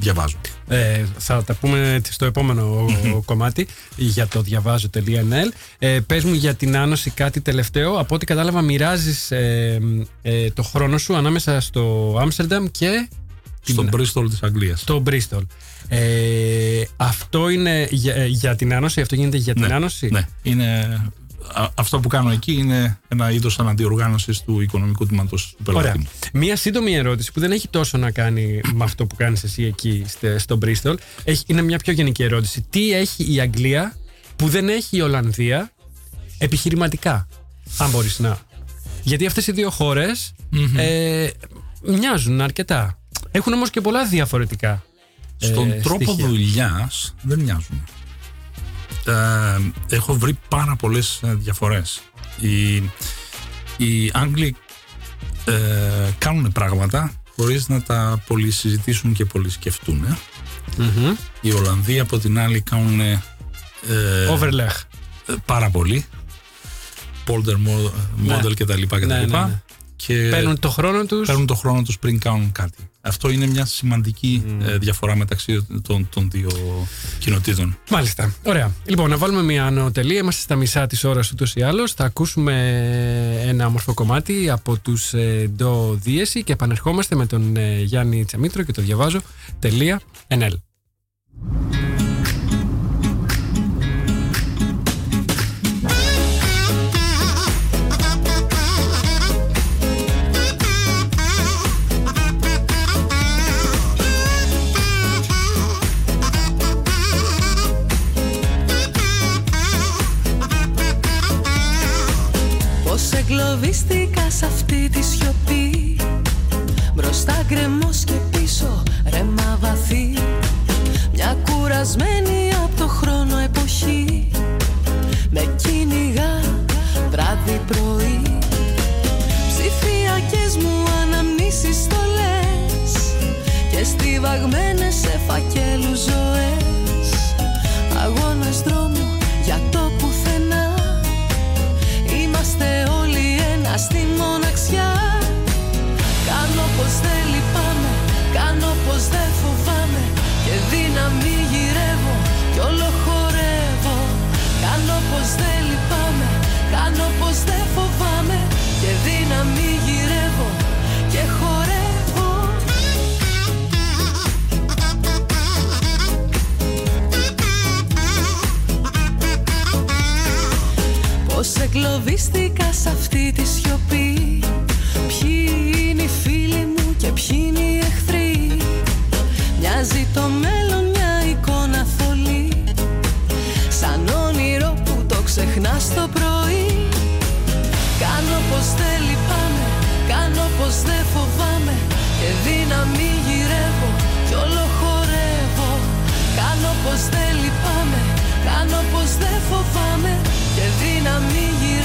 διαβάζω. Ε, θα τα πούμε στο επόμενο κομμάτι για το διαβάζω.nl. Ε, πες μου για την άνωση κάτι τελευταίο. Από ό,τι κατάλαβα μοιράζεις ε, ε, το χρόνο σου ανάμεσα στο Άμστερνταμ και Στον Bristol της Αγγλίας. στο Μπρίστολ. Ε, αυτό είναι για, ε, για την άνωση, αυτό γίνεται για την άνωση; Ναι, είναι, α- αυτό που κάνω εκεί είναι ένα είδος αναδιοργάνωσης του οικονομικού τμήματος του πελάτη Ωραία. μου. Μία σύντομη ερώτηση που δεν έχει τόσο να κάνει με αυτό που κάνεις εσύ εκεί στε- στο Bristol. Έχει, είναι μια πιο γενική ερώτηση. Τι έχει η Αγγλία που δεν έχει η Ολλανδία επιχειρηματικά, αν μπορείς να; Γιατί αυτές οι δύο χώρες, ε, μοιάζουν αρκετά. Έχουν όμως και πολλά διαφορετικά. ε, Στον τρόπο στοιχεία. δουλειάς δεν μοιάζουν. Ε, έχω βρει πάρα πολλές διαφορές. Οι, οι Άγγλοι ε, κάνουν πράγματα χωρίς να τα πολύ συζητήσουν και πολύ σκεφτούν. ε. Μμμ. Οι Ολλανδοί από την άλλη κάνουν ε, Overleg. ε, πάρα πολύ. Polder mo- model Ναι. κτλ. κτλ. Ναι, ναι, ναι. Και Παίρνουν το χρόνο τους. παίρνουν το χρόνο τους πριν κάνουν κάτι. Αυτό είναι μια σημαντική ε, διαφορά μεταξύ των, των δύο κοινοτήτων. Μάλιστα. Ωραία. Λοιπόν, να βάλουμε μια ανωτελεία. Είμαστε στα μισά της ώρας ούτως ή άλλως. Θα ακούσουμε ένα όμορφο κομμάτι από τους Ντο Δίεση και επανερχόμαστε με τον ε, Γιάννη Τσαμίτρο και το διαβάζω. Τελεία. NL. Εγκλωβίστηκα σ' αυτή τη σιωπή. Μπροστά γκρεμός και πίσω ρέμα βαθύ. Μια κουρασμένη από το χρόνο εποχή. Με κυνηγά βράδυ πρωί. Ψηφιακές μου αναμνήσεις στολές Και στιβαγμένες σε φακέλους ζωές εγκλωβίστηκα σ' αυτή τη σιωπή. Ποιοι είναι οι φίλοι μου και ποιοι είναι οι εχθροί. Μοιάζει το μέλλον μια εικόνα θολή. Σαν όνειρο που το ξεχνάς το πρωί. Κάνω πως δεν λυπάμαι, κάνω πως δεν φοβάμαι. Και δύναμη γυρεύω κι όλο χορεύω. Κάνω πως δεν λυπάμαι, κάνω πως δεν φοβάμαι Και δύναμη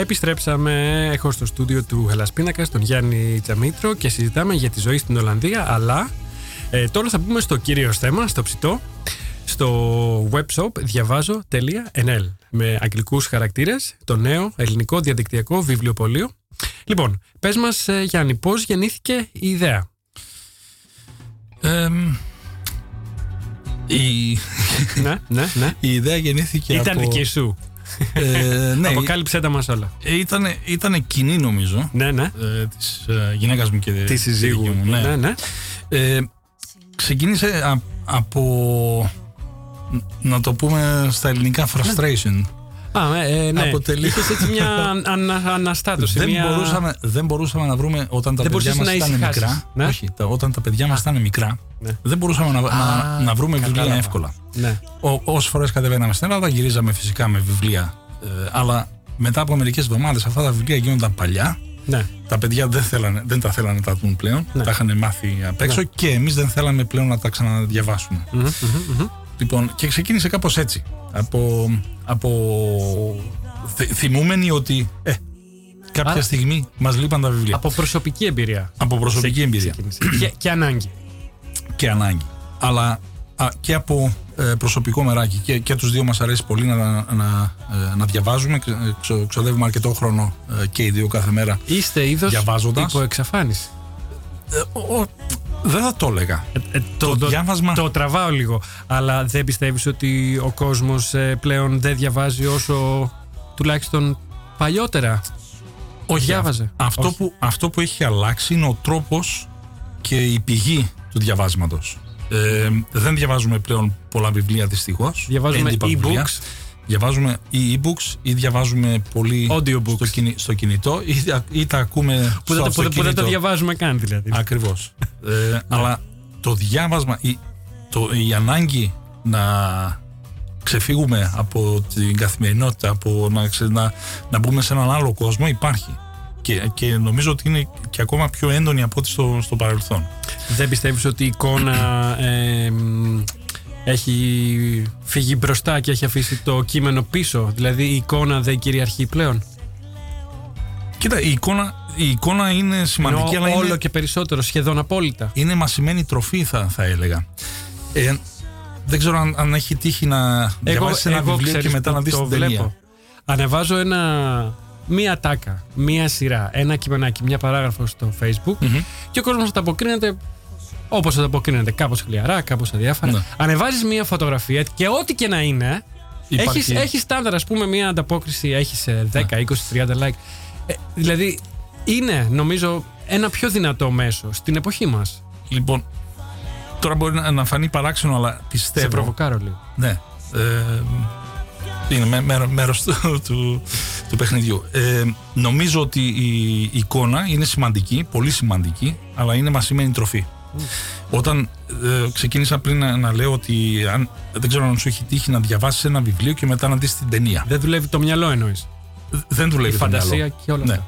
Επιστρέψαμε. Έχω στο στούντιο του Χελασπίνακα, τον Γιάννη Τσαμίτρο και συζητάμε για τη ζωή στην Ολλανδία. Αλλά ε, τώρα θα πούμε στο κύριος θέμα, στο ψητό. Στο webshop διαβάζω.nl με αγγλικούς χαρακτήρες το νέο ελληνικό διαδικτυακό βιβλιοπωλείο. Λοιπόν, πες μας ε, Γιάννη, πώς γεννήθηκε η ιδέα; Εμ, η, ναι, ναι, ναι. η ιδέα γεννήθηκε Ήταν από... δική σου. Ε, ναι, Αποκάλυψέ τα μας όλα. ήταν, ήταν κοινή νομίζω Ναι, ναι. ε, της ε, γυναίκας μου και Της τη συζύγου. δική μου. Ναι, ναι. Ε, ξεκίνησε α- από να το πούμε στα ελληνικά frustration. Α, ε, ε, ναι. Αποτελεί- Είχες έτσι μια ανα, αναστάτωση. δεν, μια... μπορούσαμε, δεν μπορούσαμε να βρούμε όταν τα Δεν παιδιά μπορούσες μας να ήταν ησυχάσεις, μικρά. ναι. Όχι, τα, όταν τα παιδιά μας ήταν μικρά, Ναι. δεν μπορούσαμε να, να, να βρούμε βιβλία κατάλαβα. εύκολα. Ναι. Όσες φορές κατεβαίναμε στην Ελλάδα, γυρίζαμε φυσικά με βιβλία. Ε, αλλά μετά από μερικές εβδομάδες αυτά τα βιβλία γίνονταν παλιά. ναι. Τα παιδιά δεν, θέλανε, δεν τα θέλανε να τα δουν πλέον. Ναι. Τα είχαν μάθει απ' έξω και εμείς δεν θέλαμε πλέον να τα ξαναδιαβάσουμε. Μμμ, μμμ, μμμ. Λοιπόν, και ξεκίνησε κάπως έτσι. Από, από θυ- θυμούμενοι ότι ε, κάποια Άρα- στιγμή μας λείπαν τα βιβλία. Από, Από προσωπική εμπειρία. προσωπική εμπειρία Ξεκίνησε. και, και ανάγκη. και ανάγκη. Αλλά α, και από ε, προσωπικό μεράκι. Και, και τους δύο μας αρέσει πολύ να, να, ε, να διαβάζουμε. Ξε- ξο- Ξοδεύουμε αρκετό χρόνο ε, και οι δύο κάθε μέρα. Είστε είδος Διαβάζοντας. υπό εξαφάνιση. Ε, ο- ο- δεν θα το έλεγα. Ε, Το διάβασμα- Το τραβάω λίγο. Αλλά δεν πιστεύεις ότι ο κόσμος ε, πλέον δεν διαβάζει όσο τουλάχιστον παλιότερα; Όχι, διάβαζε; Αυτό, Όχι. που, αυτό που έχει αλλάξει είναι ο τρόπος και η πηγή του διαβάσματος. Ε, δεν διαβάζουμε πλέον πολλά βιβλία δυστυχώς. Διαβάζουμε Έντυπα βιβλία. e-books. Διαβάζουμε ή e-books ή διαβάζουμε πολύ Audiobooks. στο, κινη- στο κινητό ή, ή τα ακούμε Που, στο δεν, που, δεν- που δεν το αυτοκίνητο. διαβάζουμε καν δηλαδή. Ακριβώς. ε, αλλά το διάβασμα, η, το, η ανάγκη να ξεφύγουμε από την καθημερινότητα, από να, ξε- να, να μπούμε σε έναν άλλο κόσμο υπάρχει. Και, και νομίζω ότι είναι και ακόμα πιο έντονη από ό,τι στο, στο παρελθόν. Δεν πιστεύεις ότι η εικόνα ε, μ, έχει φύγει μπροστά και έχει αφήσει το κείμενο πίσω. Δηλαδή η εικόνα δεν κυριαρχεί πλέον. Κοίτα, η εικόνα, η εικόνα είναι σημαντική, Ενώ αλλά όλο είναι, και περισσότερο, σχεδόν απόλυτα. είναι μασημένη τροφή, θα, θα έλεγα. Ε, δεν ξέρω αν, αν έχει τύχει να διαβάσεις ένα βιβλίο ξέρεις και μετά που να δεις το την ταινία. βλέπω. Ανεβάζω ένα, μία τάκα, μία σειρά, ένα κειμενάκι, μία παράγραφο στο facebook Μμμ. και ο κόσμος ανταποκρίνεται όπως ανταποκρίνεται, κάπως χλιαρά, κάπως αδιάφορα. Ναι. Ανεβάζεις μία φωτογραφία και ό,τι και να είναι, Υπάρχει- έχεις, έχεις στάνταρ, ας πούμε, μία ανταπόκριση, έχεις ε, 10, 20, 30 like. Ε, δηλαδή, είναι, νομίζω, ένα πιο δυνατό μέσο στην εποχή μας. Λοιπόν, τώρα μπορεί να, να φανεί παράξενο, αλλά Σε πιστεύω. προβοκάρω λίγο. Ναι. Ε, είναι μέ, μέρο, μέρος του, του, του παιχνιδιού. Ε, νομίζω ότι η εικόνα είναι σημαντική, πολύ σημαντική, αλλά είναι μασημένη τροφή. Όταν ε, ξεκίνησα πριν να, να λέω ότι αν, δεν ξέρω αν σου έχει τύχει να διαβάσεις ένα βιβλίο και μετά να δεις την ταινία. Δεν δουλεύει το μυαλό εννοείς. Δεν δουλεύει Η το φαντασία μυαλό. και όλα Ναι.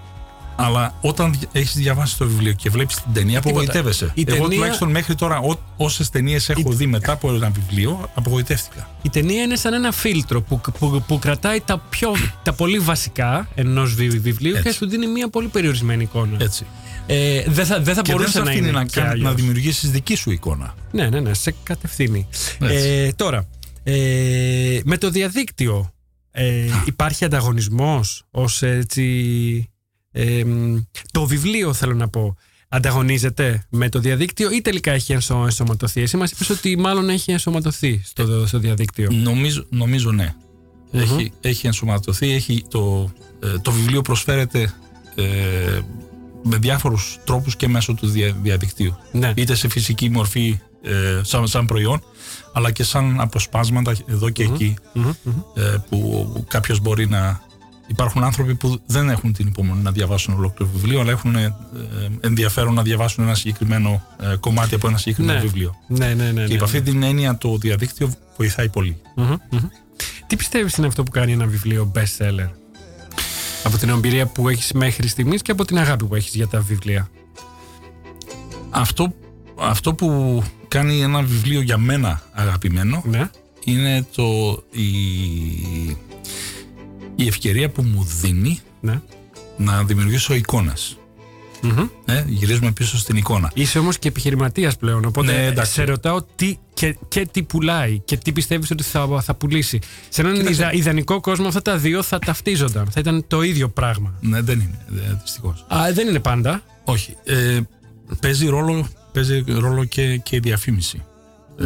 Αυτά. Αλλά όταν έχεις διαβάσει το βιβλίο και βλέπεις την ταινία, Τίποτα. απογοητεύεσαι. Η Εγώ ταινία- τουλάχιστον μέχρι τώρα, όσες ταινίες έχω δει μετά από ένα βιβλίο, απογοητεύτηκα. Η ταινία είναι σαν ένα φίλτρο που, που, που κρατάει τα, πιο, τα πολύ βασικά ενός βιβλίου και Έτσι. σου δίνει μια πολύ περιορισμένη εικόνα. Έτσι. Ε, δεν θα, δεν θα Και δεν μπορούσε σε να αφήνει είναι να, και κα- αλλιώς. να δημιουργήσεις δική σου εικόνα. Ναι, ναι, ναι, σε κατευθύνει. Έτσι. Ε, τώρα, ε, με το διαδίκτυο ε, υπάρχει ανταγωνισμός ως έτσι... ε, μ, το βιβλίο θέλω να πω ανταγωνίζεται με το διαδίκτυο ή τελικά έχει ενσω, ενσωματωθεί; Εσύ μας είπες ότι μάλλον έχει ενσωματωθεί στο, στο διαδίκτυο. Νομίζω, νομίζω ναι. Έχει, έχει ενσωματωθεί, έχει το, ε, το βιβλίο προσφέρεται ε, με διάφορους τρόπους και μέσω του δια, διαδικτύου. Ναι. Είτε σε φυσική μορφή ε, σαν, σαν προϊόν, αλλά και σαν αποσπάσματα εδώ και εκεί ε, που κάποιος μπορεί να... Υπάρχουν άνθρωποι που δεν έχουν την υπομονή να διαβάσουν ολόκληρο βιβλίο, αλλά έχουν ε, ενδιαφέρον να διαβάσουν ένα συγκεκριμένο ε, κομμάτι από ένα συγκεκριμένο Ναι. βιβλίο. Ναι, ναι, ναι. Και ναι, υπ' ναι. αυτή την έννοια το διαδίκτυο βοηθάει πολύ. Μμμ, μμμ. Τι πιστεύεις είναι αυτό που κάνει ένα βιβλίο best seller από την εμπειρία που έχεις μέχρι στιγμής και από την αγάπη που έχεις για τα βιβλία; Αυτό, αυτό που κάνει ένα βιβλίο για μένα αγαπημένο Ναι. είναι το, η, η ευκαιρία που μου δίνει Ναι. να δημιουργήσω εικόνες. Μμμ. Ε, γυρίζουμε πίσω στην εικόνα. Είσαι όμως και επιχειρηματίας πλέον. Οπότε Ναι, εντάξει. σε ρωτάω τι και, και τι πουλάει και τι πιστεύεις ότι θα, θα πουλήσει. Σε έναν Κοίταξε. ιδα- ιδανικό κόσμο αυτά τα δύο θα ταυτίζονταν. Θα ήταν το ίδιο πράγμα. Ναι, δεν είναι, δυστυχώς. Α, δεν είναι πάντα. Όχι. Ε, παίζει ρόλο, παίζει ρόλο και, και η διαφήμιση. Ε,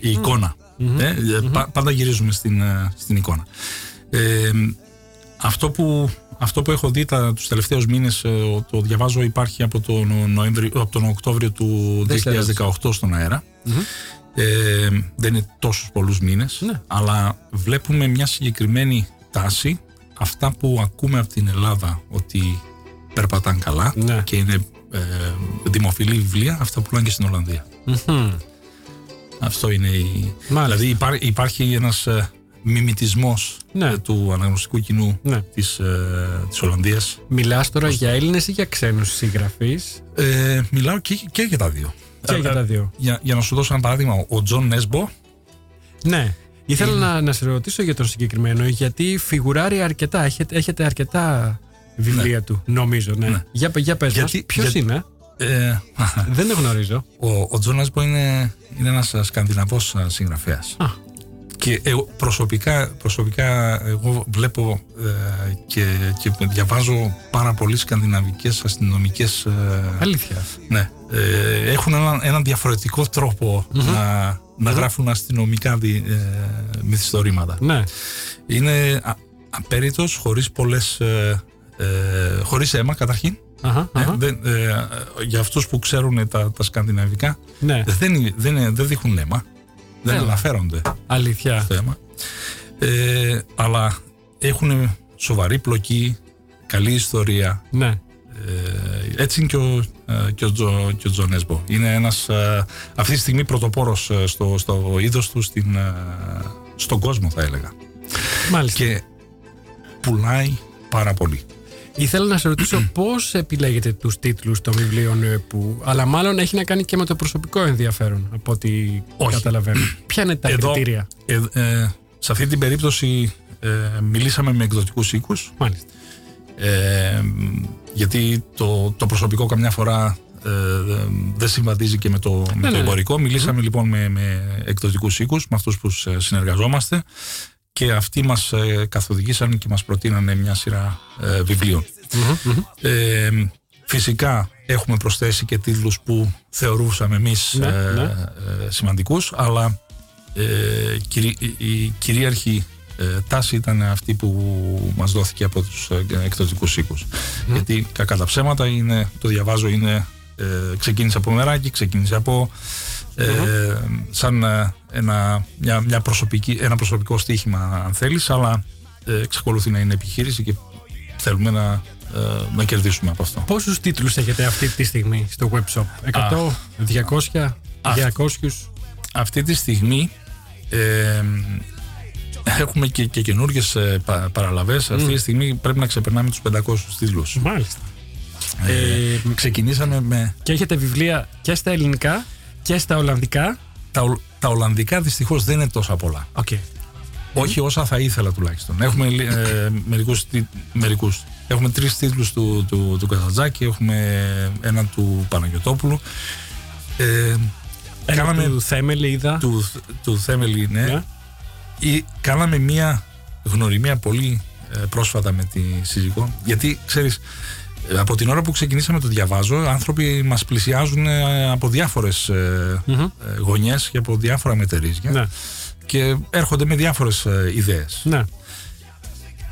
η εικονα Ε, ε, πα- πάντα γυρίζουμε στην, ε, στην εικόνα. Ε, αυτό, που, αυτό που έχω δει τα, τους τελευταίους μήνες, ε, το διαβάζω, υπάρχει από τον, Νοέμβριο, από τον Οκτώβριο του 2018 στον αερα Ε, δεν είναι τόσους πολλούς μήνες, Ναι. αλλά βλέπουμε μια συγκεκριμένη τάση. Αυτά που ακούμε από την Ελλάδα ότι περπατάνε καλά Ναι. και είναι ε, δημοφιλή βιβλία, αυτά πουλάνε και στην Ολλανδία. Μμμ. Αυτό είναι η... Μάλιστα. Δηλαδή υπά- υπάρχει ένας ε, μιμητισμός Ναι. ε, του αναγνωστικού κοινού Ναι. της, ε, της Ολλανδίας. Μιλάς τώρα για Έλληνες ή για ξένους συγγραφείς; Ε, μιλάω και, και για τα δύο. Και για τα δύο. Για, για να σου δώσω ένα παράδειγμα, ο Τζο Νέσμπο Ναι. Ήθελα να, να σε ρωτήσω για τον συγκεκριμένο, γιατί φιγουράρει αρκετά. Έχετε, έχετε αρκετά βιβλία του, νομίζω. Ναι. Ναι. Για, για πες Γιατί- μας, ποιος γιατί- είναι; ε, Δεν το γνωρίζω. ο, ο Τζο Νέσμπο είναι, είναι ένας ε, σκανδιναβός ε, συγγραφέας. Α. Και εγώ προσωπικά, προσωπικά εγώ βλέπω ε, και, και διαβάζω πάρα πολύ σκανδιναβικές αστυνομικές ε, Αλήθεια. Ναι. Ε, έχουν έναν, έναν διαφορετικό τρόπο να, να γράφουν αστυνομικά δι, ε, μυθιστορήματα. Ναι. Είναι α, απέριττος, χωρίς πολλές... Ε, ε, χωρίς αίμα καταρχήν. Αχα, Ε, αχα. δεν, ε, για αυτούς που ξέρουν τα, τα σκανδιναβικά ναι. δεν, είναι- δεν, είναι- δεν δείχνουν αίμα. Δεν Έλα. αναφέρονται Αλήθεια. στο αίμα. Ε, αλλά έχουν σοβαρή πλοκή, καλή ιστορία, Ναι. ε, έτσι είναι και ο, ε, και ο, Τζο, και ο Τζο Νέσμπο. Είναι ένας ε, αυτή τη στιγμή πρωτοπόρος ε, στο, στο είδος του στην, ε, στον κόσμο θα έλεγα. Μάλιστα. Και πουλάει πάρα πολύ. Ήθελα να σε ρωτήσω πώς επιλέγετε τους τίτλους των βιβλίων ε, που. Αλλά μάλλον έχει να κάνει και με το προσωπικό ενδιαφέρον, από ό,τι Όχι. καταλαβαίνω. Ποια είναι τα Εδώ- κριτήρια; Ε, ε, σε αυτή την περίπτωση ε, μιλήσαμε με εκδοτικούς οίκους Μάλιστα. ε, γιατί το, το προσωπικό καμιά φορά ε, δεν συμβαδίζει και με το, με ναι, το ναι. εμπορικό. Μιλήσαμε λοιπόν με, με εκδοτικούς οίκους, με αυτούς που ε, συνεργαζόμαστε και αυτοί μας ε, καθοδηγήσαν και μας προτείνανε μια σειρά ε, βιβλίων. Ε, φυσικά έχουμε προσθέσει και τίτλους που θεωρούσαμε εμείς Ναι, ε, ναι. ε, σημαντικούς, αλλά ε, κυρί- η, η κυρίαρχη ε, τάση ήταν αυτή που μας δόθηκε από τους ε, εκδοτικούς οίκους. Γιατί κακά τα ψέματα είναι, το διαβάζω είναι ε, ξεκίνησε από μεράκι, ξεκίνησε από ε, σαν ε, ένα, μια, μια προσωπική, ένα προσωπικό στοίχημα αν θέλεις αλλά ε, εξακολουθεί να είναι επιχείρηση και θέλουμε να, ε, να κερδίσουμε από αυτό. Πόσους τίτλους έχετε αυτή τη στιγμή στο web shop, 100, 200, 200. Αυτή τη στιγμή ε, έχουμε και, και καινούργιες πα, παραλαβές. Αυτή τη στιγμή πρέπει να ξεπερνάμε τους 500 τίτλους. Μάλιστα. Ε, Ε, ξεκινήσαμε με και έχετε βιβλία και στα ελληνικά και στα ολλανδικά. τα, Ολ- τα Ολλανδικά δυστυχώς δεν είναι τόσα πολλά. Οκ. Όχι όσα θα ήθελα τουλάχιστον. Έχουμε ε, μερικούς, τι- μερικούς. Έχουμε τρεις τίτλους του, του, του Καζαντζάκη, έχουμε έναν του Παναγιωτόπουλου. Ε, Ένα κάναμε του Θέμελη είδα. του, του Θέμελη, ναι. Ναι. Ή, κάναμε μία γνωριμία πολύ ε, πρόσφατα με τη σύζυγό. Γιατί, ξέρεις, ε, από την ώρα που ξεκινήσαμε το διαβάζω, άνθρωποι μας πλησιάζουν ε, από διάφορες ε, Μμμ. ε, γωνιές και από διάφορα μετερίζια Ναι. και έρχονται με διάφορες ε, ιδέες. Ναι.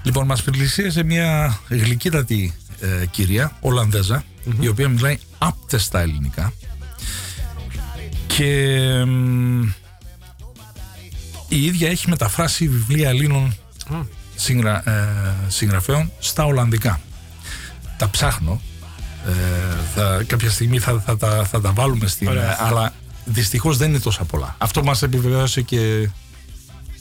Λοιπόν, μας πλησίασε μια γλυκύτατη ε, κυρία, Ολλανδέζα, η οποία μιλάει άπτεστα ελληνικά και μ, η ίδια έχει μεταφράσει βιβλία Ελλήνων Α. συγγρα, ε, συγγραφέων στα Ολλανδικά. Τα ψάχνω. Ε, θα, κάποια στιγμή θα, θα, τα, θα τα βάλουμε στην... Ωραία. αλλά δυστυχώς δεν είναι τόσα πολλά. Αυτό μας επιβεβαίωσε και,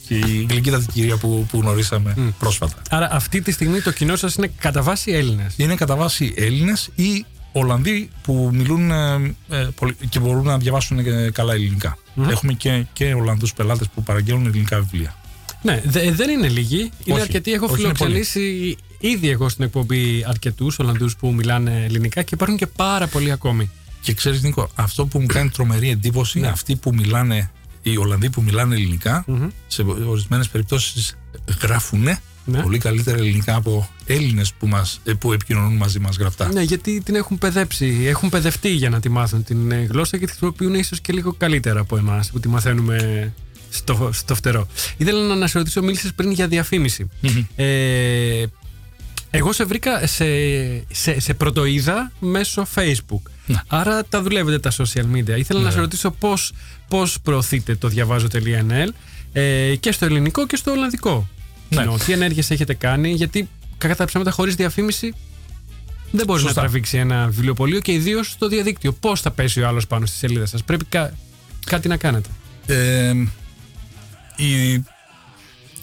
και η γλυκύτατη κυρία που, που γνωρίσαμε πρόσφατα. Άρα αυτή τη στιγμή το κοινό σας είναι κατά βάση Έλληνες. Είναι κατά βάση Έλληνες ή Ολλανδοί που μιλούν ε, ε, πολύ- και μπορούν να διαβάσουν ε, καλά ελληνικά. Έχουμε και, και Ολλανδούς πελάτες που παραγγέλνουν ελληνικά βιβλία. Ναι, δε- δεν είναι λίγοι. Είναι Όχι, αρκετοί. Έχω όχι, είναι φιλοξενήσει ήδη εγώ στην εκπομπή αρκετούς Ολλανδούς που μιλάνε ελληνικά και υπάρχουν και πάρα πολλοί ακόμη. Και ξέρεις, Νίκο, αυτό που μου κάνει τρομερή εντύπωση είναι αυτοί που μιλάνε, οι Ολλανδοί που μιλάνε ελληνικά, σε ορισμένες περιπτώσεις γράφουν Ναι. πολύ καλύτερα ελληνικά από Έλληνες που, μας, ε, που επικοινωνούν μαζί μας γραπτά. Ναι, γιατί την έχουν παιδέψει, έχουν παιδευτεί για να τη μάθουν την ε, γλώσσα και τη χρησιμοποιούν ίσως και λίγο καλύτερα από εμάς που τη μαθαίνουμε στο, στο φτερό. Ήθελα να σε ρωτήσω, μίλησες πριν για διαφήμιση. Ε, εγώ σε βρήκα σε, σε, σε πρωτοείδα μέσω Facebook. Ναι. Άρα τα δουλεύετε τα social media. Ήθελα να σε ρωτήσω πώς, πώς προωθείτε το διαβάζω.nl ε, και στο ελληνικό και στο ολλανδικό. Ναι. κοινό. Τι ενέργειες έχετε κάνει, γιατί κακά τα ψέματα χωρίς διαφήμιση δεν μπορεί να Σωστά. τραβήξει ένα βιβλιοπωλείο και ιδίως στο διαδίκτυο. Πώς θα πέσει ο άλλος πάνω στη σελίδα σας; Πρέπει κα- κάτι να κάνετε. Ε, η,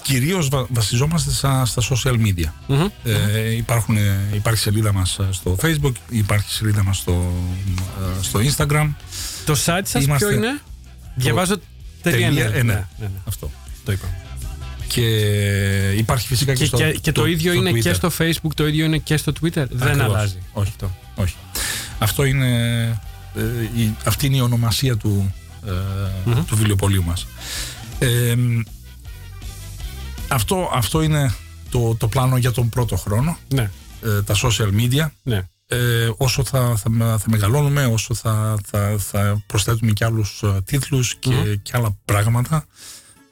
κυρίως βα- βασιζόμαστε στα, στα social media. Μμμ. Ε, υπάρχουν, ε, υπάρχει σελίδα μας ε, στο facebook, υπάρχει σελίδα μας στο, ε, στο instagram. Το site σας Είμαστε- ποιο είναι; Διαβάζω τελεία, τελεία, ε, ναι, ναι. ναι, ναι. Αυτό. Το είπα. Και υπάρχει φυσικά και, Και, στο, και, και το, ίδιο είναι Twitter. και στο Facebook, το ίδιο είναι και στο Twitter. Δεν Ακριβώς. αλλάζει. Όχι. Αυτό. Όχι. Αυτό είναι, ε, η, αυτή είναι η ονομασία του, ε, του βιβλιοπωλείου μας. Ε, αυτό, αυτό είναι το, το πλάνο για τον πρώτο χρόνο. Ναι, Ε, τα social media. ναι. Ε, όσο θα, θα, με- θα μεγαλώνουμε, όσο θα, θα, θα προσθέτουμε και άλλους ε, τίτλους και, και άλλα πράγματα,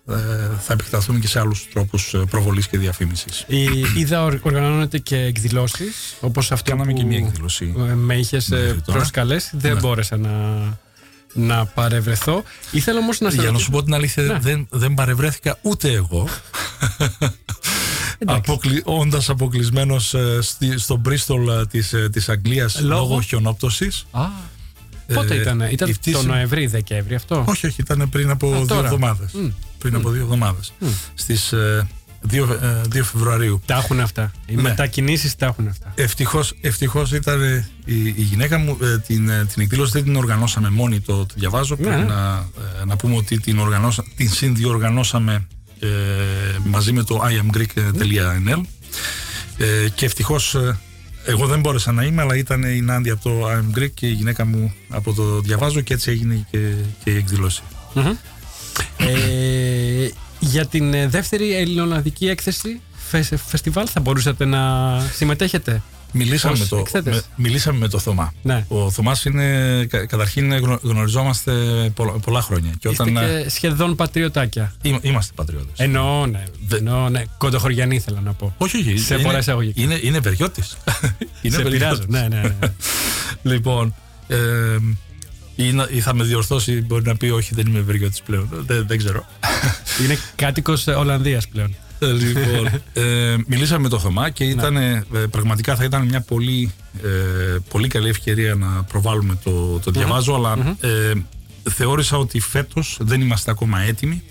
ε, θα επεκταθούμε και σε άλλους τρόπους ε, προβολής και διαφήμισης. Η, είδα ορ- οργανώνεται και εκδηλώσεις, όπως αυτό Κάναμε που και μια εκδήλωση. ε, με είχες μέχρι τώρα. προσκαλέσει. Δεν Ναι. μπόρεσα να, να παρευρεθώ. Ήθελα όμως να σε Για να ρωτήσω- σου πω την αλήθεια, Ναι. δεν, δεν παρευρέθηκα ούτε εγώ. Αποκλει... Όντας αποκλεισμένος ε, στη- στο Μπρίστολ ε, της, ε, της Αγγλίας Λόγω; λόγω χιονόπτωσης. Α, πότε Ε, ήταν, ήταν η το πτήση- Νοεμβρή, Δεκέμβρη αυτό; Όχι, όχι, ήταν πριν από Α, δύο τώρα. εβδομάδες. Μμ. Πριν από δύο εβδομάδες. Στις ε, 2, Φεβρουαρίου. Τα έχουν αυτά. Οι Ναι. μετακινήσεις τα έχουν αυτά. Ευτυχώς, ευτυχώς ήταν ε, η, η γυναίκα μου, ε, την, ε, την εκδήλωση δεν την οργανώσαμε μόνοι, το, το διαβάζω. Ναι. Πρέπει να, ε, να πούμε ότι την, οργανώσα, την συνδιοργανώσαμε ε, μαζί με το iamgreek.nl ε, και ευτυχώς ε, εγώ δεν μπόρεσα να είμαι, αλλά ήταν η Νάντια από το I am Greek και η γυναίκα μου από το διαβάζω και έτσι έγινε και, και η εκδήλωση. ε, για την ε, δεύτερη ελληνολλανδική έκθεση φε- φεστιβάλ θα μπορούσατε να συμμετέχετε; Μιλήσαμε Ως με, το, εκθέτες; με, μιλήσαμε με το Θωμά. Ναι. Ο Θωμάς είναι, κα- καταρχήν είναι γνω- γνωριζόμαστε πολλά, πολλά χρόνια. Και Είστε όταν, ε, και σχεδόν πατριωτάκια. Είμα- Είμαστε πατριώτες. Εννοώ, ναι. Εννοώ, ναι. Κοντοχωριανή ήθελα να πω. όχι, όχι. σε είναι, πολλά εισαγωγικά. Είναι, είναι βεριώτης. είναι Σε πειράζω. βεριώτης. Ναι, ναι, ναι. λοιπόν, ε, ή, να- ή θα με διορθώσει, μπορεί να πει όχι, δεν είμαι βεριώτης πλέον. Δεν, δεν ξέρω. Είναι κάτοικος Ολλανδίας πλέον. Ε, λοιπόν, ε, μιλήσαμε με το Θωμά και ήταν, ε, πραγματικά θα ήταν μια πολύ, ε, πολύ καλή ευκαιρία να προβάλλουμε το, το διαβάζω, αλλά ε, θεώρησα ότι φέτος δεν είμαστε ακόμα έτοιμοι.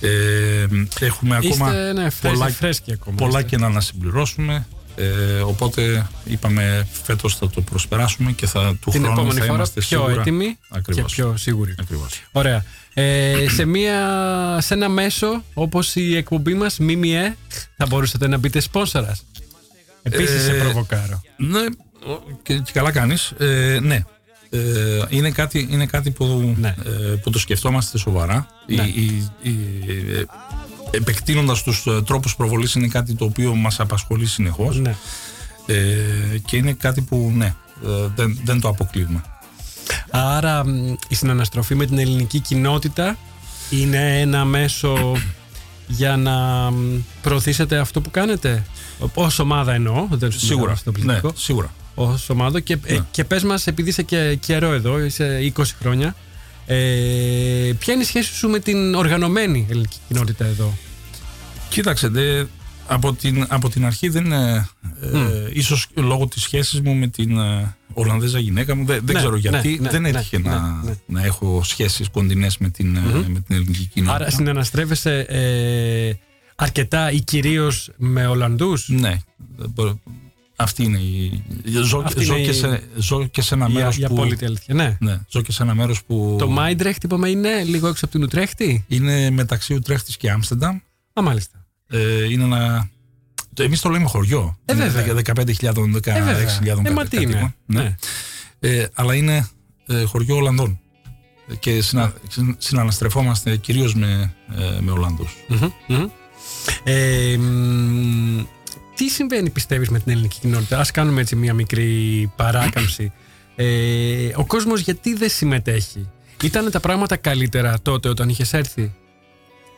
Ε, έχουμε ακόμα Είστε, ναι, φρέσκοι- πολλά, φρέσκοι ακόμα πολλά είστε. και να ανασυμπληρώσουμε. Ε, οπότε είπαμε φέτος θα το προσπεράσουμε και θα, του Την χρόνου επόμενη θα φορά είμαστε πιο σίγουρα. έτοιμοι Ακριβώς. και πιο σίγουροι. Ακριβώς. Ωραία. Ε, σε, μια, σε ένα μέσο όπως η εκπομπή μας, ΜΜΕ, θα μπορούσατε να μπείτε σπόνσορας. Επίσης σε Ε, προβοκάρω. Ναι, ο- και, και καλά κάνεις. Ε, ναι. Ε, είναι, κάτι, είναι κάτι που, Ναι. ε, που το σκεφτόμαστε σοβαρά. Ναι. Η, η, η, ε, επεκτείνοντας τους ε, τρόπους προβολής είναι κάτι το οποίο μας απασχολεί συνεχώς. Ναι. Ε, και είναι κάτι που ναι, ε, δεν, δεν το αποκλείουμε. Άρα μ, η συναναστροφή με την ελληνική κοινότητα είναι ένα μέσο για να μ, προωθήσετε αυτό που κάνετε; Ως ομάδα εννοώ, δεν σου Σίγουρα. μιλάω στο Ναι, πληθυντικό. σίγουρα. Ως ομάδα και, ε, Ναι. και πες μας, επειδή είσαι και καιρό εδώ, είσαι 20 χρόνια, ε, ποια είναι η σχέση σου με την οργανωμένη ελληνική κοινότητα εδώ; Κοίταξε, δε, από, την, από την αρχή δεν είναι. Ε, ίσως λόγω της σχέσης μου με την ε, Ολλανδέζα γυναίκα μου, δεν, δεν Ναι, ξέρω ναι, γιατί, ναι, δεν ναι, έτυχε ναι, να, ναι. να έχω σχέσεις κοντινές με την, ε, με την ελληνική κοινότητα. Άρα συναναστρέφεσαι ε, αρκετά ή κυρίως με Ολλανδούς; Ναι. Μπο- Αυτή είναι η. Ζω, Αυτή ζω είναι και, η- σε, ζω και σε ένα Η, μέρος η που. απόλυτη αλήθεια. Ναι. Ναι, ζω και σε ένα μέρος που. Το Μάιντρεχτ είπαμε είναι λίγο έξω από την Ουτρέχτη; Είναι μεταξύ Ουτρέχτης και Άμστερνταμ. Α, μάλιστα. Ε, είναι ένα. Το, εμείς το λέμε χωριό. Ε, Είναι βέβαια. 15.000, 16.000 Ε, βέβαια. κάτι Ε, μα τι είναι. κατοίκων. Ναι. Ναι. Ε, αλλά είναι ε, χωριό Ολλανδών. Ε, Και συνα, συν- συναναστρεφόμαστε κυρίως με, ε, με Ολλανδούς. Μμμ, μμμ. Ε, μ, τι συμβαίνει πιστεύεις με την ελληνική κοινότητα; Ας κάνουμε έτσι μια μικρή παράκαμψη ε, Ο κόσμος γιατί δεν συμμετέχει; Ήταν τα πράγματα καλύτερα τότε όταν είχες έρθει;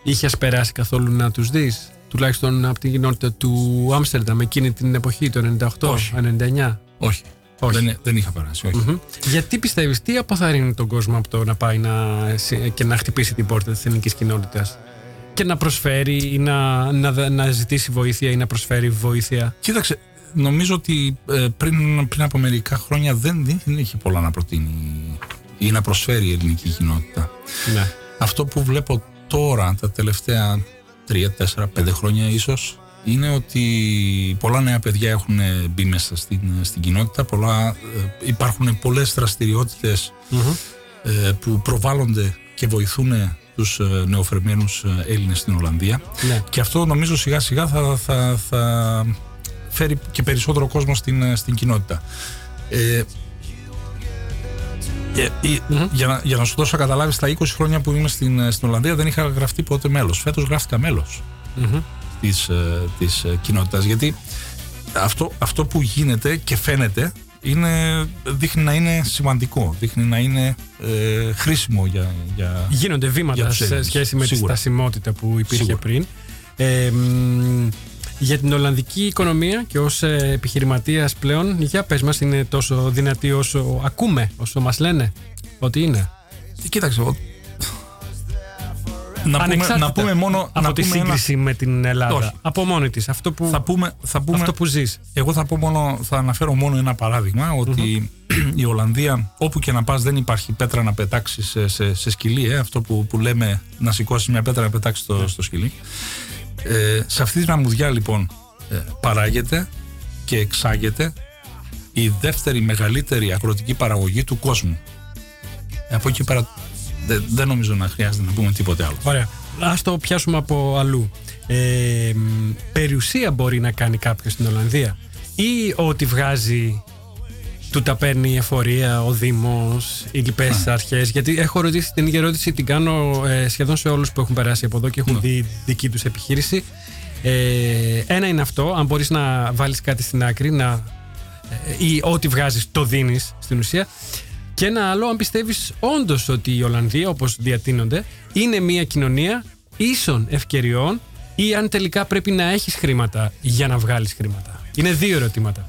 Είχες περάσει καθόλου να τους δεις; Τουλάχιστον από την κοινότητα του Άμστερνταμ εκείνη την εποχή το 98, Όχι. 99 Όχι. Όχι. Δεν, δεν είχα περάσει. Όχι. Μμμ. Γιατί πιστεύεις, τι αποθαρρύνει τον κόσμο από το να πάει να, σε- και να χτυπήσει την πόρτα της ελληνικής κοινότητας; Και να προσφέρει ή να, να, να ζητήσει βοήθεια ή να προσφέρει βοήθεια. Κοίταξε, νομίζω ότι ε, πριν, πριν από μερικά χρόνια δεν, δεν είχε πολλά να προτείνει ή να προσφέρει η ελληνική κοινότητα. Ναι. Αυτό που βλέπω τώρα, τα τελευταία 3, 4, 5 χρόνια ίσως, είναι ότι πολλά νέα παιδιά έχουν μπει μέσα στην, στην κοινότητα, πολλά, ε, υπάρχουν πολλές δραστηριότητες ε, που προβάλλονται και βοηθούν τους ε, νεοφερμένους ε, Έλληνες στην Ολλανδία Ναι. και αυτό νομίζω σιγά σιγά θα, θα, θα φέρει και περισσότερο κόσμο στην, ε, στην κοινότητα. Ε, ε, ε, για, να, για να σου δώσω να καταλάβεις τα 20 χρόνια που είμαι στην, ε, στην Ολλανδία δεν είχα γραφτεί ποτέ μέλος. Φέτος γράφτηκα μέλος της, ε, της ε, κοινότητας γιατί αυτό, αυτό που γίνεται και φαίνεται είναι, δείχνει να είναι σημαντικό, δείχνει να είναι ε, χρήσιμο για, για, Γίνονται Για βήματα τους σε Έλληνες. σχέση με Σίγουρα. τη στασιμότητα που υπήρχε Σίγουρα. πριν. Ε, μ, για την Ολλανδική οικονομία και ως ε, επιχειρηματίας πλέον, για πες μας, είναι τόσο δυνατή όσο ακούμε, όσο μας λένε ότι είναι; Κοίταξε, ο- να, πούμε, Ανεξάρτητα να πούμε μόνο από να τη πούμε ένα- σύγκριση με την Ελλάδα. Όχι. Από μόνη της. Αυτό που, θα πούμε, θα πούμε, αυτό που ζεις. Εγώ θα, πω μόνο, θα αναφέρω μόνο ένα παράδειγμα ότι η Ολλανδία όπου και να πας δεν υπάρχει πέτρα να πετάξεις σε, σε, σε σκυλί ε, αυτό που, που λέμε να σηκώσεις μια πέτρα να πετάξεις στο, στο σκυλί ε, σε αυτή την αμμουδιά λοιπόν ε, παράγεται και εξάγεται η δεύτερη μεγαλύτερη αγροτική παραγωγή του κόσμου Ε, από εκεί πέρα δεν, δεν νομίζω να χρειάζεται να πούμε τίποτε άλλο Ωραία. Ας το πιάσουμε από αλλού. Ε, μ, περιουσία μπορεί να κάνει κάποιος στην Ολλανδία; Ή ό,τι βγάζει του τα παίρνει η εφορία, ο Δήμος, οι λοιπές αρχές; Γιατί έχω ρωτήσει την ίδια ερώτηση, την κάνω ε, σχεδόν σε όλους που έχουν περάσει από εδώ και έχουν δει δική τους επιχείρηση. Ε, ένα είναι αυτό, αν μπορείς να βάλεις κάτι στην άκρη να, ε, ή ό,τι βγάζεις το δίνεις στην ουσία. Και ένα άλλο, αν πιστεύεις όντως ότι η Ολλανδία, όπως διατείνονται, είναι μια κοινωνία ίσων ευκαιριών ή αν τελικά πρέπει να έχεις χρήματα για να βγάλεις χρήματα. Είναι δύο ερωτήματα.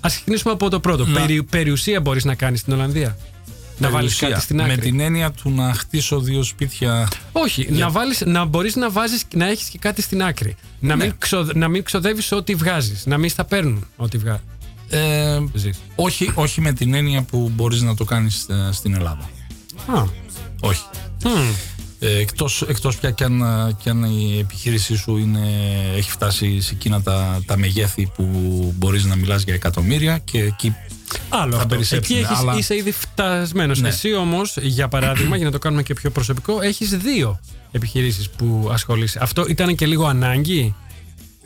Α ξεκινήσουμε από το πρώτο. Να- Περι, περιουσία μπορείς να κάνεις στην Ολλανδία; Να βάλεις Περιουσία. κάτι στην άκρη. με την έννοια του να χτίσω δύο σπίτια Όχι, να, βάλεις, να μπορείς να, βάζεις, να έχεις και κάτι στην άκρη. Να Ναι. μην, ξο, να μην ξοδεύεις ό,τι βγάζεις. Να μην στα παίρνουν ό,τι βγάζεις. Ε, όχι, όχι με την έννοια που μπορείς να το κάνεις ε, στην Ελλάδα. Α, Όχι. μμ. Ε, εκτός, εκτός πια κι αν, ε, κι αν η επιχείρησή σου είναι, έχει φτάσει σε εκείνα τα, τα μεγέθη που μπορείς να μιλάς για εκατομμύρια και εκεί Άλλο θα αυτό. περισσέψουν, Εκεί έχεις, αλλά- είσαι ήδη φτασμένος. Ναι. Εσύ όμως, για παράδειγμα, για να το κάνουμε και πιο προσωπικό, έχεις δύο επιχειρήσεις που ασχολείσαι. Αυτό ήταν και λίγο ανάγκη;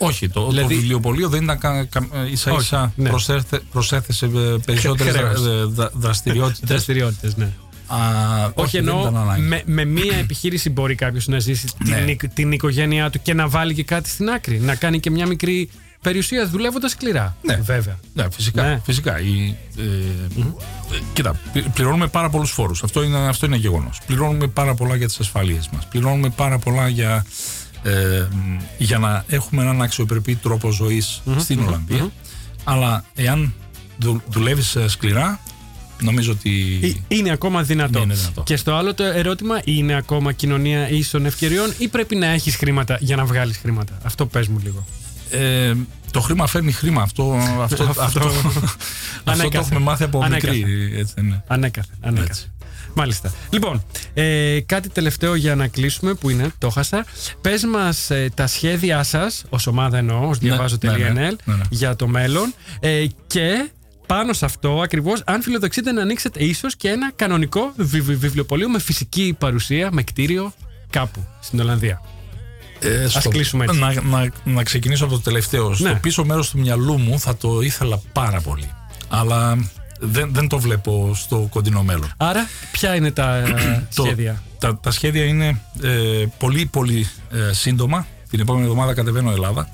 Όχι, το, Δηλαδή- το βιβλιοπωλείο δεν ήταν κα, κα, ίσα ίσα Όχι, ναι. προσέθε, προσέθεσε ε, περισσότερες Χρέος. δρα- ε, δρα- δραστηριότητες Δραστηριότητες, ναι. Α, Όχι, δεν εννοώ ήταν ανάγκη. με, με μία επιχείρηση μπορεί κάποιος να ζήσει Ναι. την, οικ- την οικογένειά του και να βάλει και κάτι στην άκρη. Να κάνει και μια μικρή περιουσία δουλεύοντας σκληρά. Ναι. Βέβαια. Ναι, φυσικά. Ναι. φυσικά. Η, ε, ε, κοίτα, πλη- πληρώνουμε πάρα πολλούς φόρους. Αυτό είναι, αυτό είναι γεγονός. Πληρώνουμε πάρα πολλά για τις ασφαλείε μας. Πληρώνουμε πάρα πολλά για, ε, μ, για να έχουμε έναν αξιοπρεπή τρόπο ζωής στην Ολλανδία. Αλλά εάν δου, δουλεύεις σκληρά, νομίζω ότι. Ε, Είναι ακόμα δυνατό. Ναι, είναι δυνατό. Και στο άλλο το ερώτημα, είναι ακόμα κοινωνία ίσων ευκαιριών ή πρέπει να έχεις χρήματα για να βγάλεις χρήματα; Αυτό πες μου λίγο. Ε, το χρήμα φέρνει χρήμα. Αυτό, αυτό, αυτό, αυτό, το Ανέκαθεν. έχουμε μάθει από Ανέκαθεν. μικρή. Έτσι, δεν είναι. Ανέκαθεν. ανέκαθεν. Έτσι. Μάλιστα. Λοιπόν, ε, κάτι τελευταίο για να κλείσουμε που είναι, το χάσα. Πες μας τα σχέδιά σας, ως ομάδα εννοώ, ως διαβάζω.nl, ναι, ναι, ναι. για το μέλλον. Ε, και πάνω σε αυτό ακριβώς, αν φιλοδοξείτε να ανοίξετε ίσως και ένα κανονικό βιβλιο- βιβλιοπωλείο με φυσική παρουσία, με κτίριο κάπου στην Ολλανδία. Ε, Ας κλείσουμε έτσι. Να, να, να ξεκινήσω από το τελευταίο. Ναι. Στο πίσω μέρος του μυαλού μου θα το ήθελα πάρα πολύ. Αλλά δεν, δεν το βλέπω στο κοντινό μέλλον. Άρα, ποια είναι τα ε, Το- σχέδια; τα, τα σχέδια είναι ε, πολύ πολύ ε, σύντομα. Την επόμενη εβδομάδα κατεβαίνω Ελλάδα.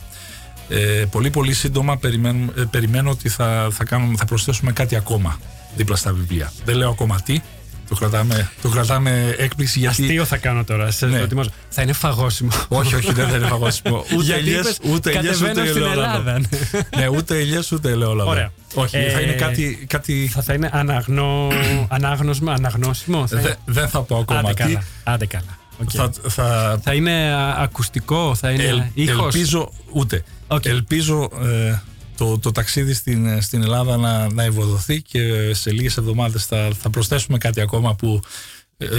Ε, πολύ πολύ σύντομα περιμένω, ε, περιμένω ότι θα, θα, κάνουμε, θα προσθέσουμε κάτι ακόμα δίπλα στα βιβλία. Δεν λέω ακόμα τι. Το κρατάμε, το κρατάμε έκπληξη γιατί... Αστείο θα κάνω τώρα. Σε Ναι. ετοιμάζω. Θα είναι φαγόσιμο. όχι, όχι, δεν θα είναι φαγόσιμο. Ούτε Γιατί ελιές, είπες, ούτε ελιές, κατεβαίνω ούτε στην ελαιόλαδο. Ελλάδα. ναι, ούτε ελιές, ούτε ελαιόλαδο. Ωραία. Όχι, Ε, θα είναι κάτι... κάτι... Θα, θα είναι αναγνώ, ανάγνωσμα, αναγνώσιμο. Θα, Δε- είναι- δεν θα πω ακόμα Άντε τι. καλά. Άντε καλά. Οκ. Θα, θα, Θα είναι α, ακουστικό, θα είναι ελ- ήχος; ελπίζω ούτε. Οκ. Ελπίζω ε, το, το ταξίδι στην, στην Ελλάδα να, να ευοδοθεί και σε λίγες εβδομάδες θα, θα προσθέσουμε κάτι ακόμα που ε,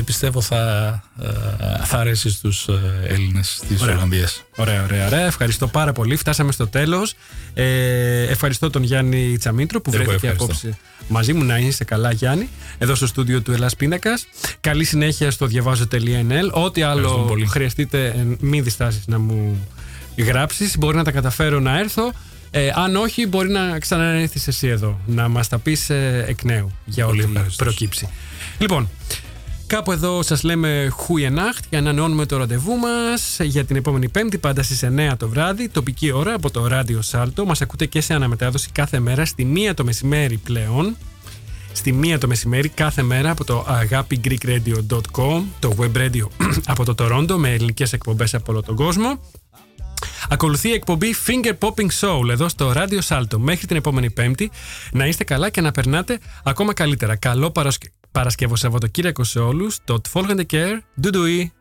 πιστεύω θα, ε, θα αρέσει στους ε, Έλληνες της Ωραία. Ολλανδίας. Ωραία, ωραία, ωραία. Ευχαριστώ πάρα πολύ. Φτάσαμε στο τέλος. Ε, ευχαριστώ τον Γιάννη Τσαμίτρο που Εγώ βρέθηκε ευχαριστώ. απόψε μαζί μου. Να είσαι καλά, Γιάννη. Εδώ στο στούντιο του Ελλάς Πίνακας. Καλή συνέχεια στο διαβάζω.nl. Ό,τι άλλο Ευχαριστούμε πολύ. χρειαστείτε, ε, μην διστάσεις να μου γράψεις. Μπορεί να τα καταφέρω να έρθω. Ε, αν όχι, μπορεί να ξαναέρθεις εσύ εδώ να μας τα πεις εκ νέου για Πολύ ό,τι ευχαριστώ. προκύψει. Λοιπόν, Κάπου εδώ σας λέμε Χούιενάχτ για να ανανεώνουμε το ραντεβού μας για την επόμενη Πέμπτη, πάντα στις 9 το βράδυ, τοπική ώρα από το ράδιο Σάλτο. Μας ακούτε και σε αναμετάδοση κάθε μέρα στη 1 το μεσημέρι πλέον. Στη 1 το μεσημέρι κάθε μέρα από το agapigreekradio.com, το web radio από το Τορόντο με ελληνικές εκπομπές από όλο τον κόσμο. Ακολουθεί η εκπομπή Finger Popping Soul εδώ στο Radio Salto. Μέχρι την επόμενη Πέμπτη να είστε καλά και να περνάτε ακόμα καλύτερα. Καλό παρασκε... Παρασκευό Σαββατοκύριακο σε όλους. Το Tfolgende Care. Ντουντουί.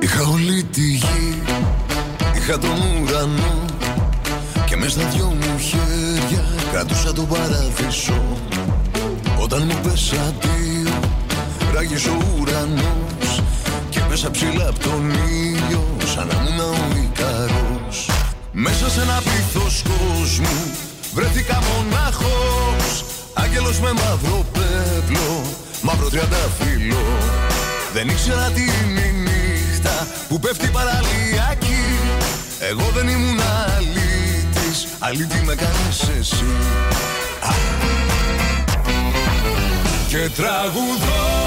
Είχα όλη τη γη, είχα τον ουρανό Και μες στα δυο μου χέρια κρατούσα τον παράδεισο Όταν μου πες αντίο, ράγισε ο ουρανός Και μέσα ψηλά απ' τον ήλιο, σαν να ήμουν ο Ικαρός Μέσα σε ένα πλήθος κόσμου, βρέθηκα μονάχος Άγγελος με μαύρο πέπλο, μαύρο τριανταφύλλο. Δεν ήξερα τι είναι η νύχτα που πέφτει παραλιακή. Εγώ δεν ήμουν αλήτης, αλήτη με κάνεις εσύ. Α. Και τραγουδώ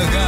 Η